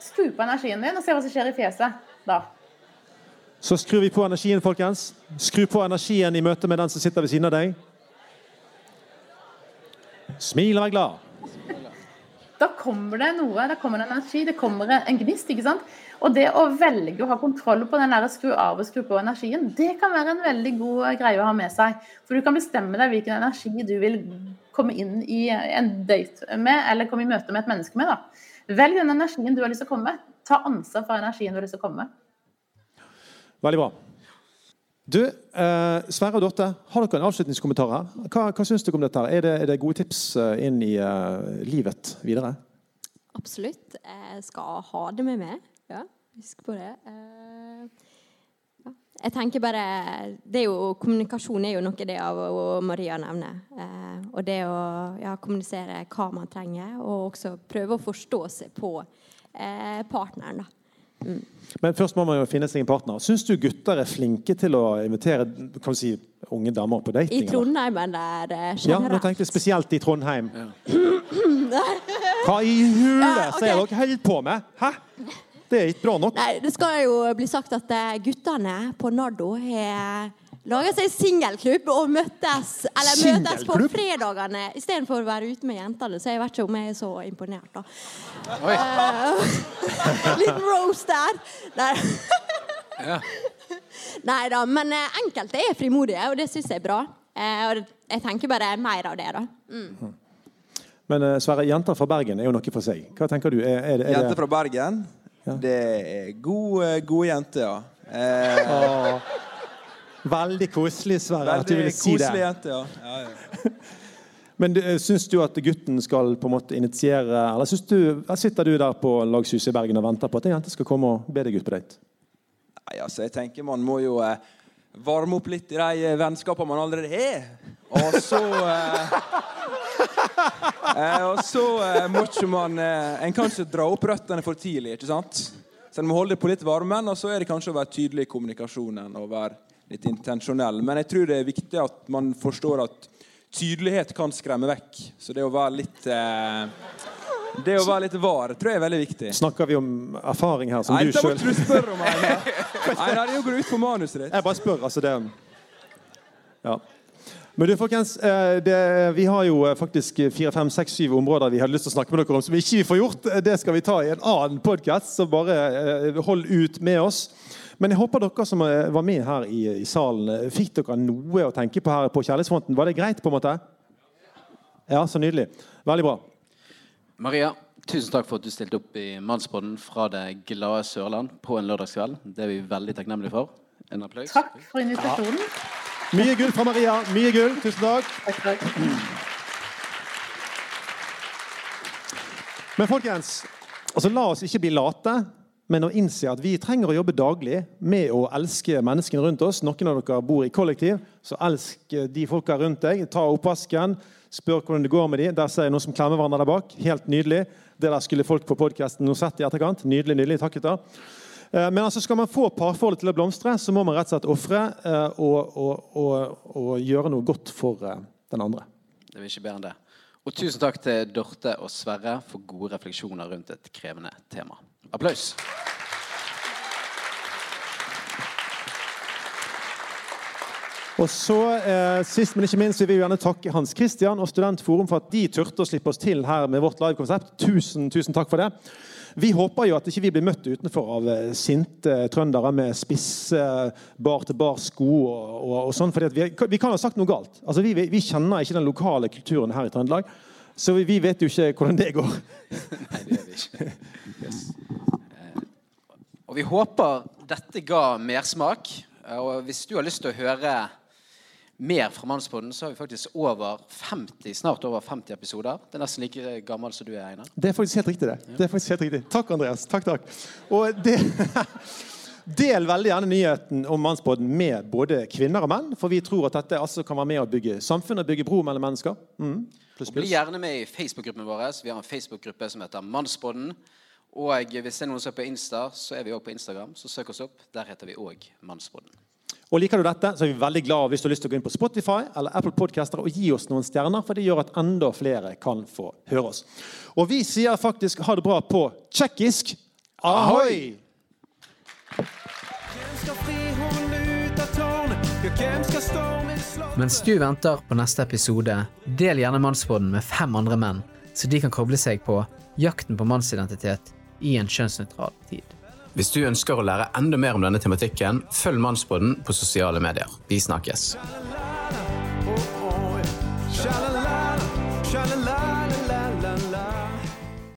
Skru på energien din og se hva som skjer i fjeset da. Så skrur vi på energien, folkens. Skru på energien i møte med den som sitter ved siden av deg. Smil og vær glad. Da kommer det noe, da kommer det energi, det kommer en gnist. ikke sant? Og det å velge å ha kontroll på den der skru av og skru på energien, det kan være en veldig god greie å ha med seg. For du kan bestemme deg hvilken energi du vil komme inn i en date med, eller komme i møte med et menneske med. da. Velg den energien du har lyst til å komme med. Ta ansvar for energien du har lyst til å komme med. Veldig bra. Du, eh, Sverre og Dorte, har dere en avslutningskommentar her? Hva, hva syns dere om dette? her? Er det, er det gode tips eh, inn i eh, livet videre? Absolutt. Jeg skal ha det med meg. Ja, husk på det. Eh, ja. Jeg tenker bare er jo, Kommunikasjon er jo noe det av og Maria nevner. Eh, og det å ja, kommunisere hva man trenger, og også prøve å forstå seg på partneren. da. Men først må man jo finne seg en partner. Syns du gutter er flinke til å invitere kan vi si, unge damer på dating? I? Trondheim eller eh, Ja, nå tenkte jeg spesielt i Trondheim. Hva i hulet Ja, okay. ser dere holder på med? Hæ? Det er ikke bra nok. Nei, det skal jo bli sagt at eh, guttene på Nardo har laga seg singelklubb og møttes Eller møtes på fredagene istedenfor å være ute med jentene. Så jeg vet ikke om jeg er så imponert, da. Oi. Litt roast der. der. Ja. Nei da, men eh, enkelte er frimodige, og det syns jeg er bra. Eh, og jeg tenker bare mer av det, da. Men eh, Sverre, jenter fra Bergen er jo noe for seg. Hva tenker du? Er, er, er Jenter fra Bergen. Ja. Det er gode, gode jenter, ja. Eh, Åh, Veldig koselig, Sverre, at du ville si det. Jente, ja. ja, ja. Men eh, syns du at gutten skal på en måte initiere Eller syns du, sitter du der på Lagshuset i Bergen og venter på at en jente skal komme og be deg ut på date? Nei, altså, jeg tenker man må jo eh, varme opp litt i de eh, vennskapene man allerede har. Og så eh, eh, Og så må ikke man En kan ikke dra opp røttene for tidlig, ikke sant? Så en må holde på litt varmen, og så er det kanskje å være tydelig i kommunikasjonen og være litt intensjonell. Men jeg tror det er viktig at man forstår at tydelighet kan skremme vekk. Så det å være litt eh, Det å være litt var tror jeg er veldig viktig. Snakker vi om erfaring her, som Nei, du må du spørre om. Einar. Einar, det går ut på manuset ditt. Jeg bare spør, altså det Ja. Men du, folkens, eh, det, Vi har jo eh, faktisk fire, fem, seks, syv områder vi hadde lyst til å snakke med dere om som vi ikke får gjort. Det skal vi ta i en annen podkast, så bare eh, hold ut med oss. Men jeg håper dere som var med her i, i salen, fikk dere noe å tenke på her på kjærlighetsfronten. Var det greit? på en måte? Ja, så nydelig. Veldig bra. Maria, tusen takk for at du stilte opp i Mannsbåten fra det glade Sørland på en lørdagskveld. Det er vi veldig takknemlige for. En applaus. Takk for invitasjonen. Ja. Mye gull fra Maria. Mye gull. Tusen takk. Takk, takk. Men folkens, altså la oss ikke bli late, men å innse at vi trenger å jobbe daglig med å elske menneskene rundt oss. Noen av dere bor i kollektiv, så elsk de folka rundt deg. Ta oppvasken, spør hvordan det går med dem. Der ser jeg noen som klemmer hverandre der bak. Helt nydelig. Det der skulle folk på podkasten nå sett i etterkant. Nydelig, nydelig. Takk, gutter. Eh, men altså skal man få parforholdet til å blomstre, så må man rett og slett ofre eh, og, og, og, og, gjøre noe godt for eh, den andre. Det vil ikke bedre enn det. Og tusen takk til Dorte og Sverre for gode refleksjoner rundt et krevende tema. Applaus. Og så, eh, Sist, men ikke minst, vil vi gjerne takke Hans Christian og Studentforum for at de turte å slippe oss til her med vårt livekonsept. Tusen, tusen takk for det. Vi håper jo at ikke vi blir møtt utenfor av eh, sinte trøndere med spisse bar-til-bar-sko og, og, og, sånn. For vi, vi, kan ha sagt noe galt. Altså, vi, vi, kjenner ikke den lokale kulturen her i Trøndelag. Så vi, vet jo ikke hvordan det går. Nei, det gjør vi ikke. Yes. Eh, og vi håper dette ga mersmak. Og hvis du har lyst til å høre mer fra Mannspodden, så har vi faktisk over 50, snart over 50 episoder. Det er nesten like gammel som du er, Einar. Det er faktisk helt riktig. det. Ja. det er faktisk helt riktig. Takk, Andreas. Takk, takk. Og det, Del veldig gjerne nyheten om Mannsbåten med både kvinner og menn, for vi tror at dette altså kan være med å bygge samfunn og bygge bro mellom mennesker. Mm. Plus, pluss. Bli gjerne med i Facebook-gruppen vår. Vi har en Facebook-gruppe som heter Mannspodden. Og hvis det er noen som er på Insta, så er vi òg på Instagram. Så søk oss opp. Der heter vi òg Mannspodden. Og Liker du dette, så er vi veldig glad hvis du har lyst til å gå inn på Spotify eller Apple Podcaster og gi oss noen stjerner, for det gjør at enda flere kan få høre oss. Og vi sier faktisk ha det bra på tsjekkisk ahoi! Mens du venter på neste episode, del gjerne Mannspodden med fem andre menn, så de kan koble seg på jakten på mannsidentitet i en kjønnsnøytral tid. Hvis du ønsker å lære enda mer om denne tematikken, følg Mannspodden på sosiale medier. Vi snakkes.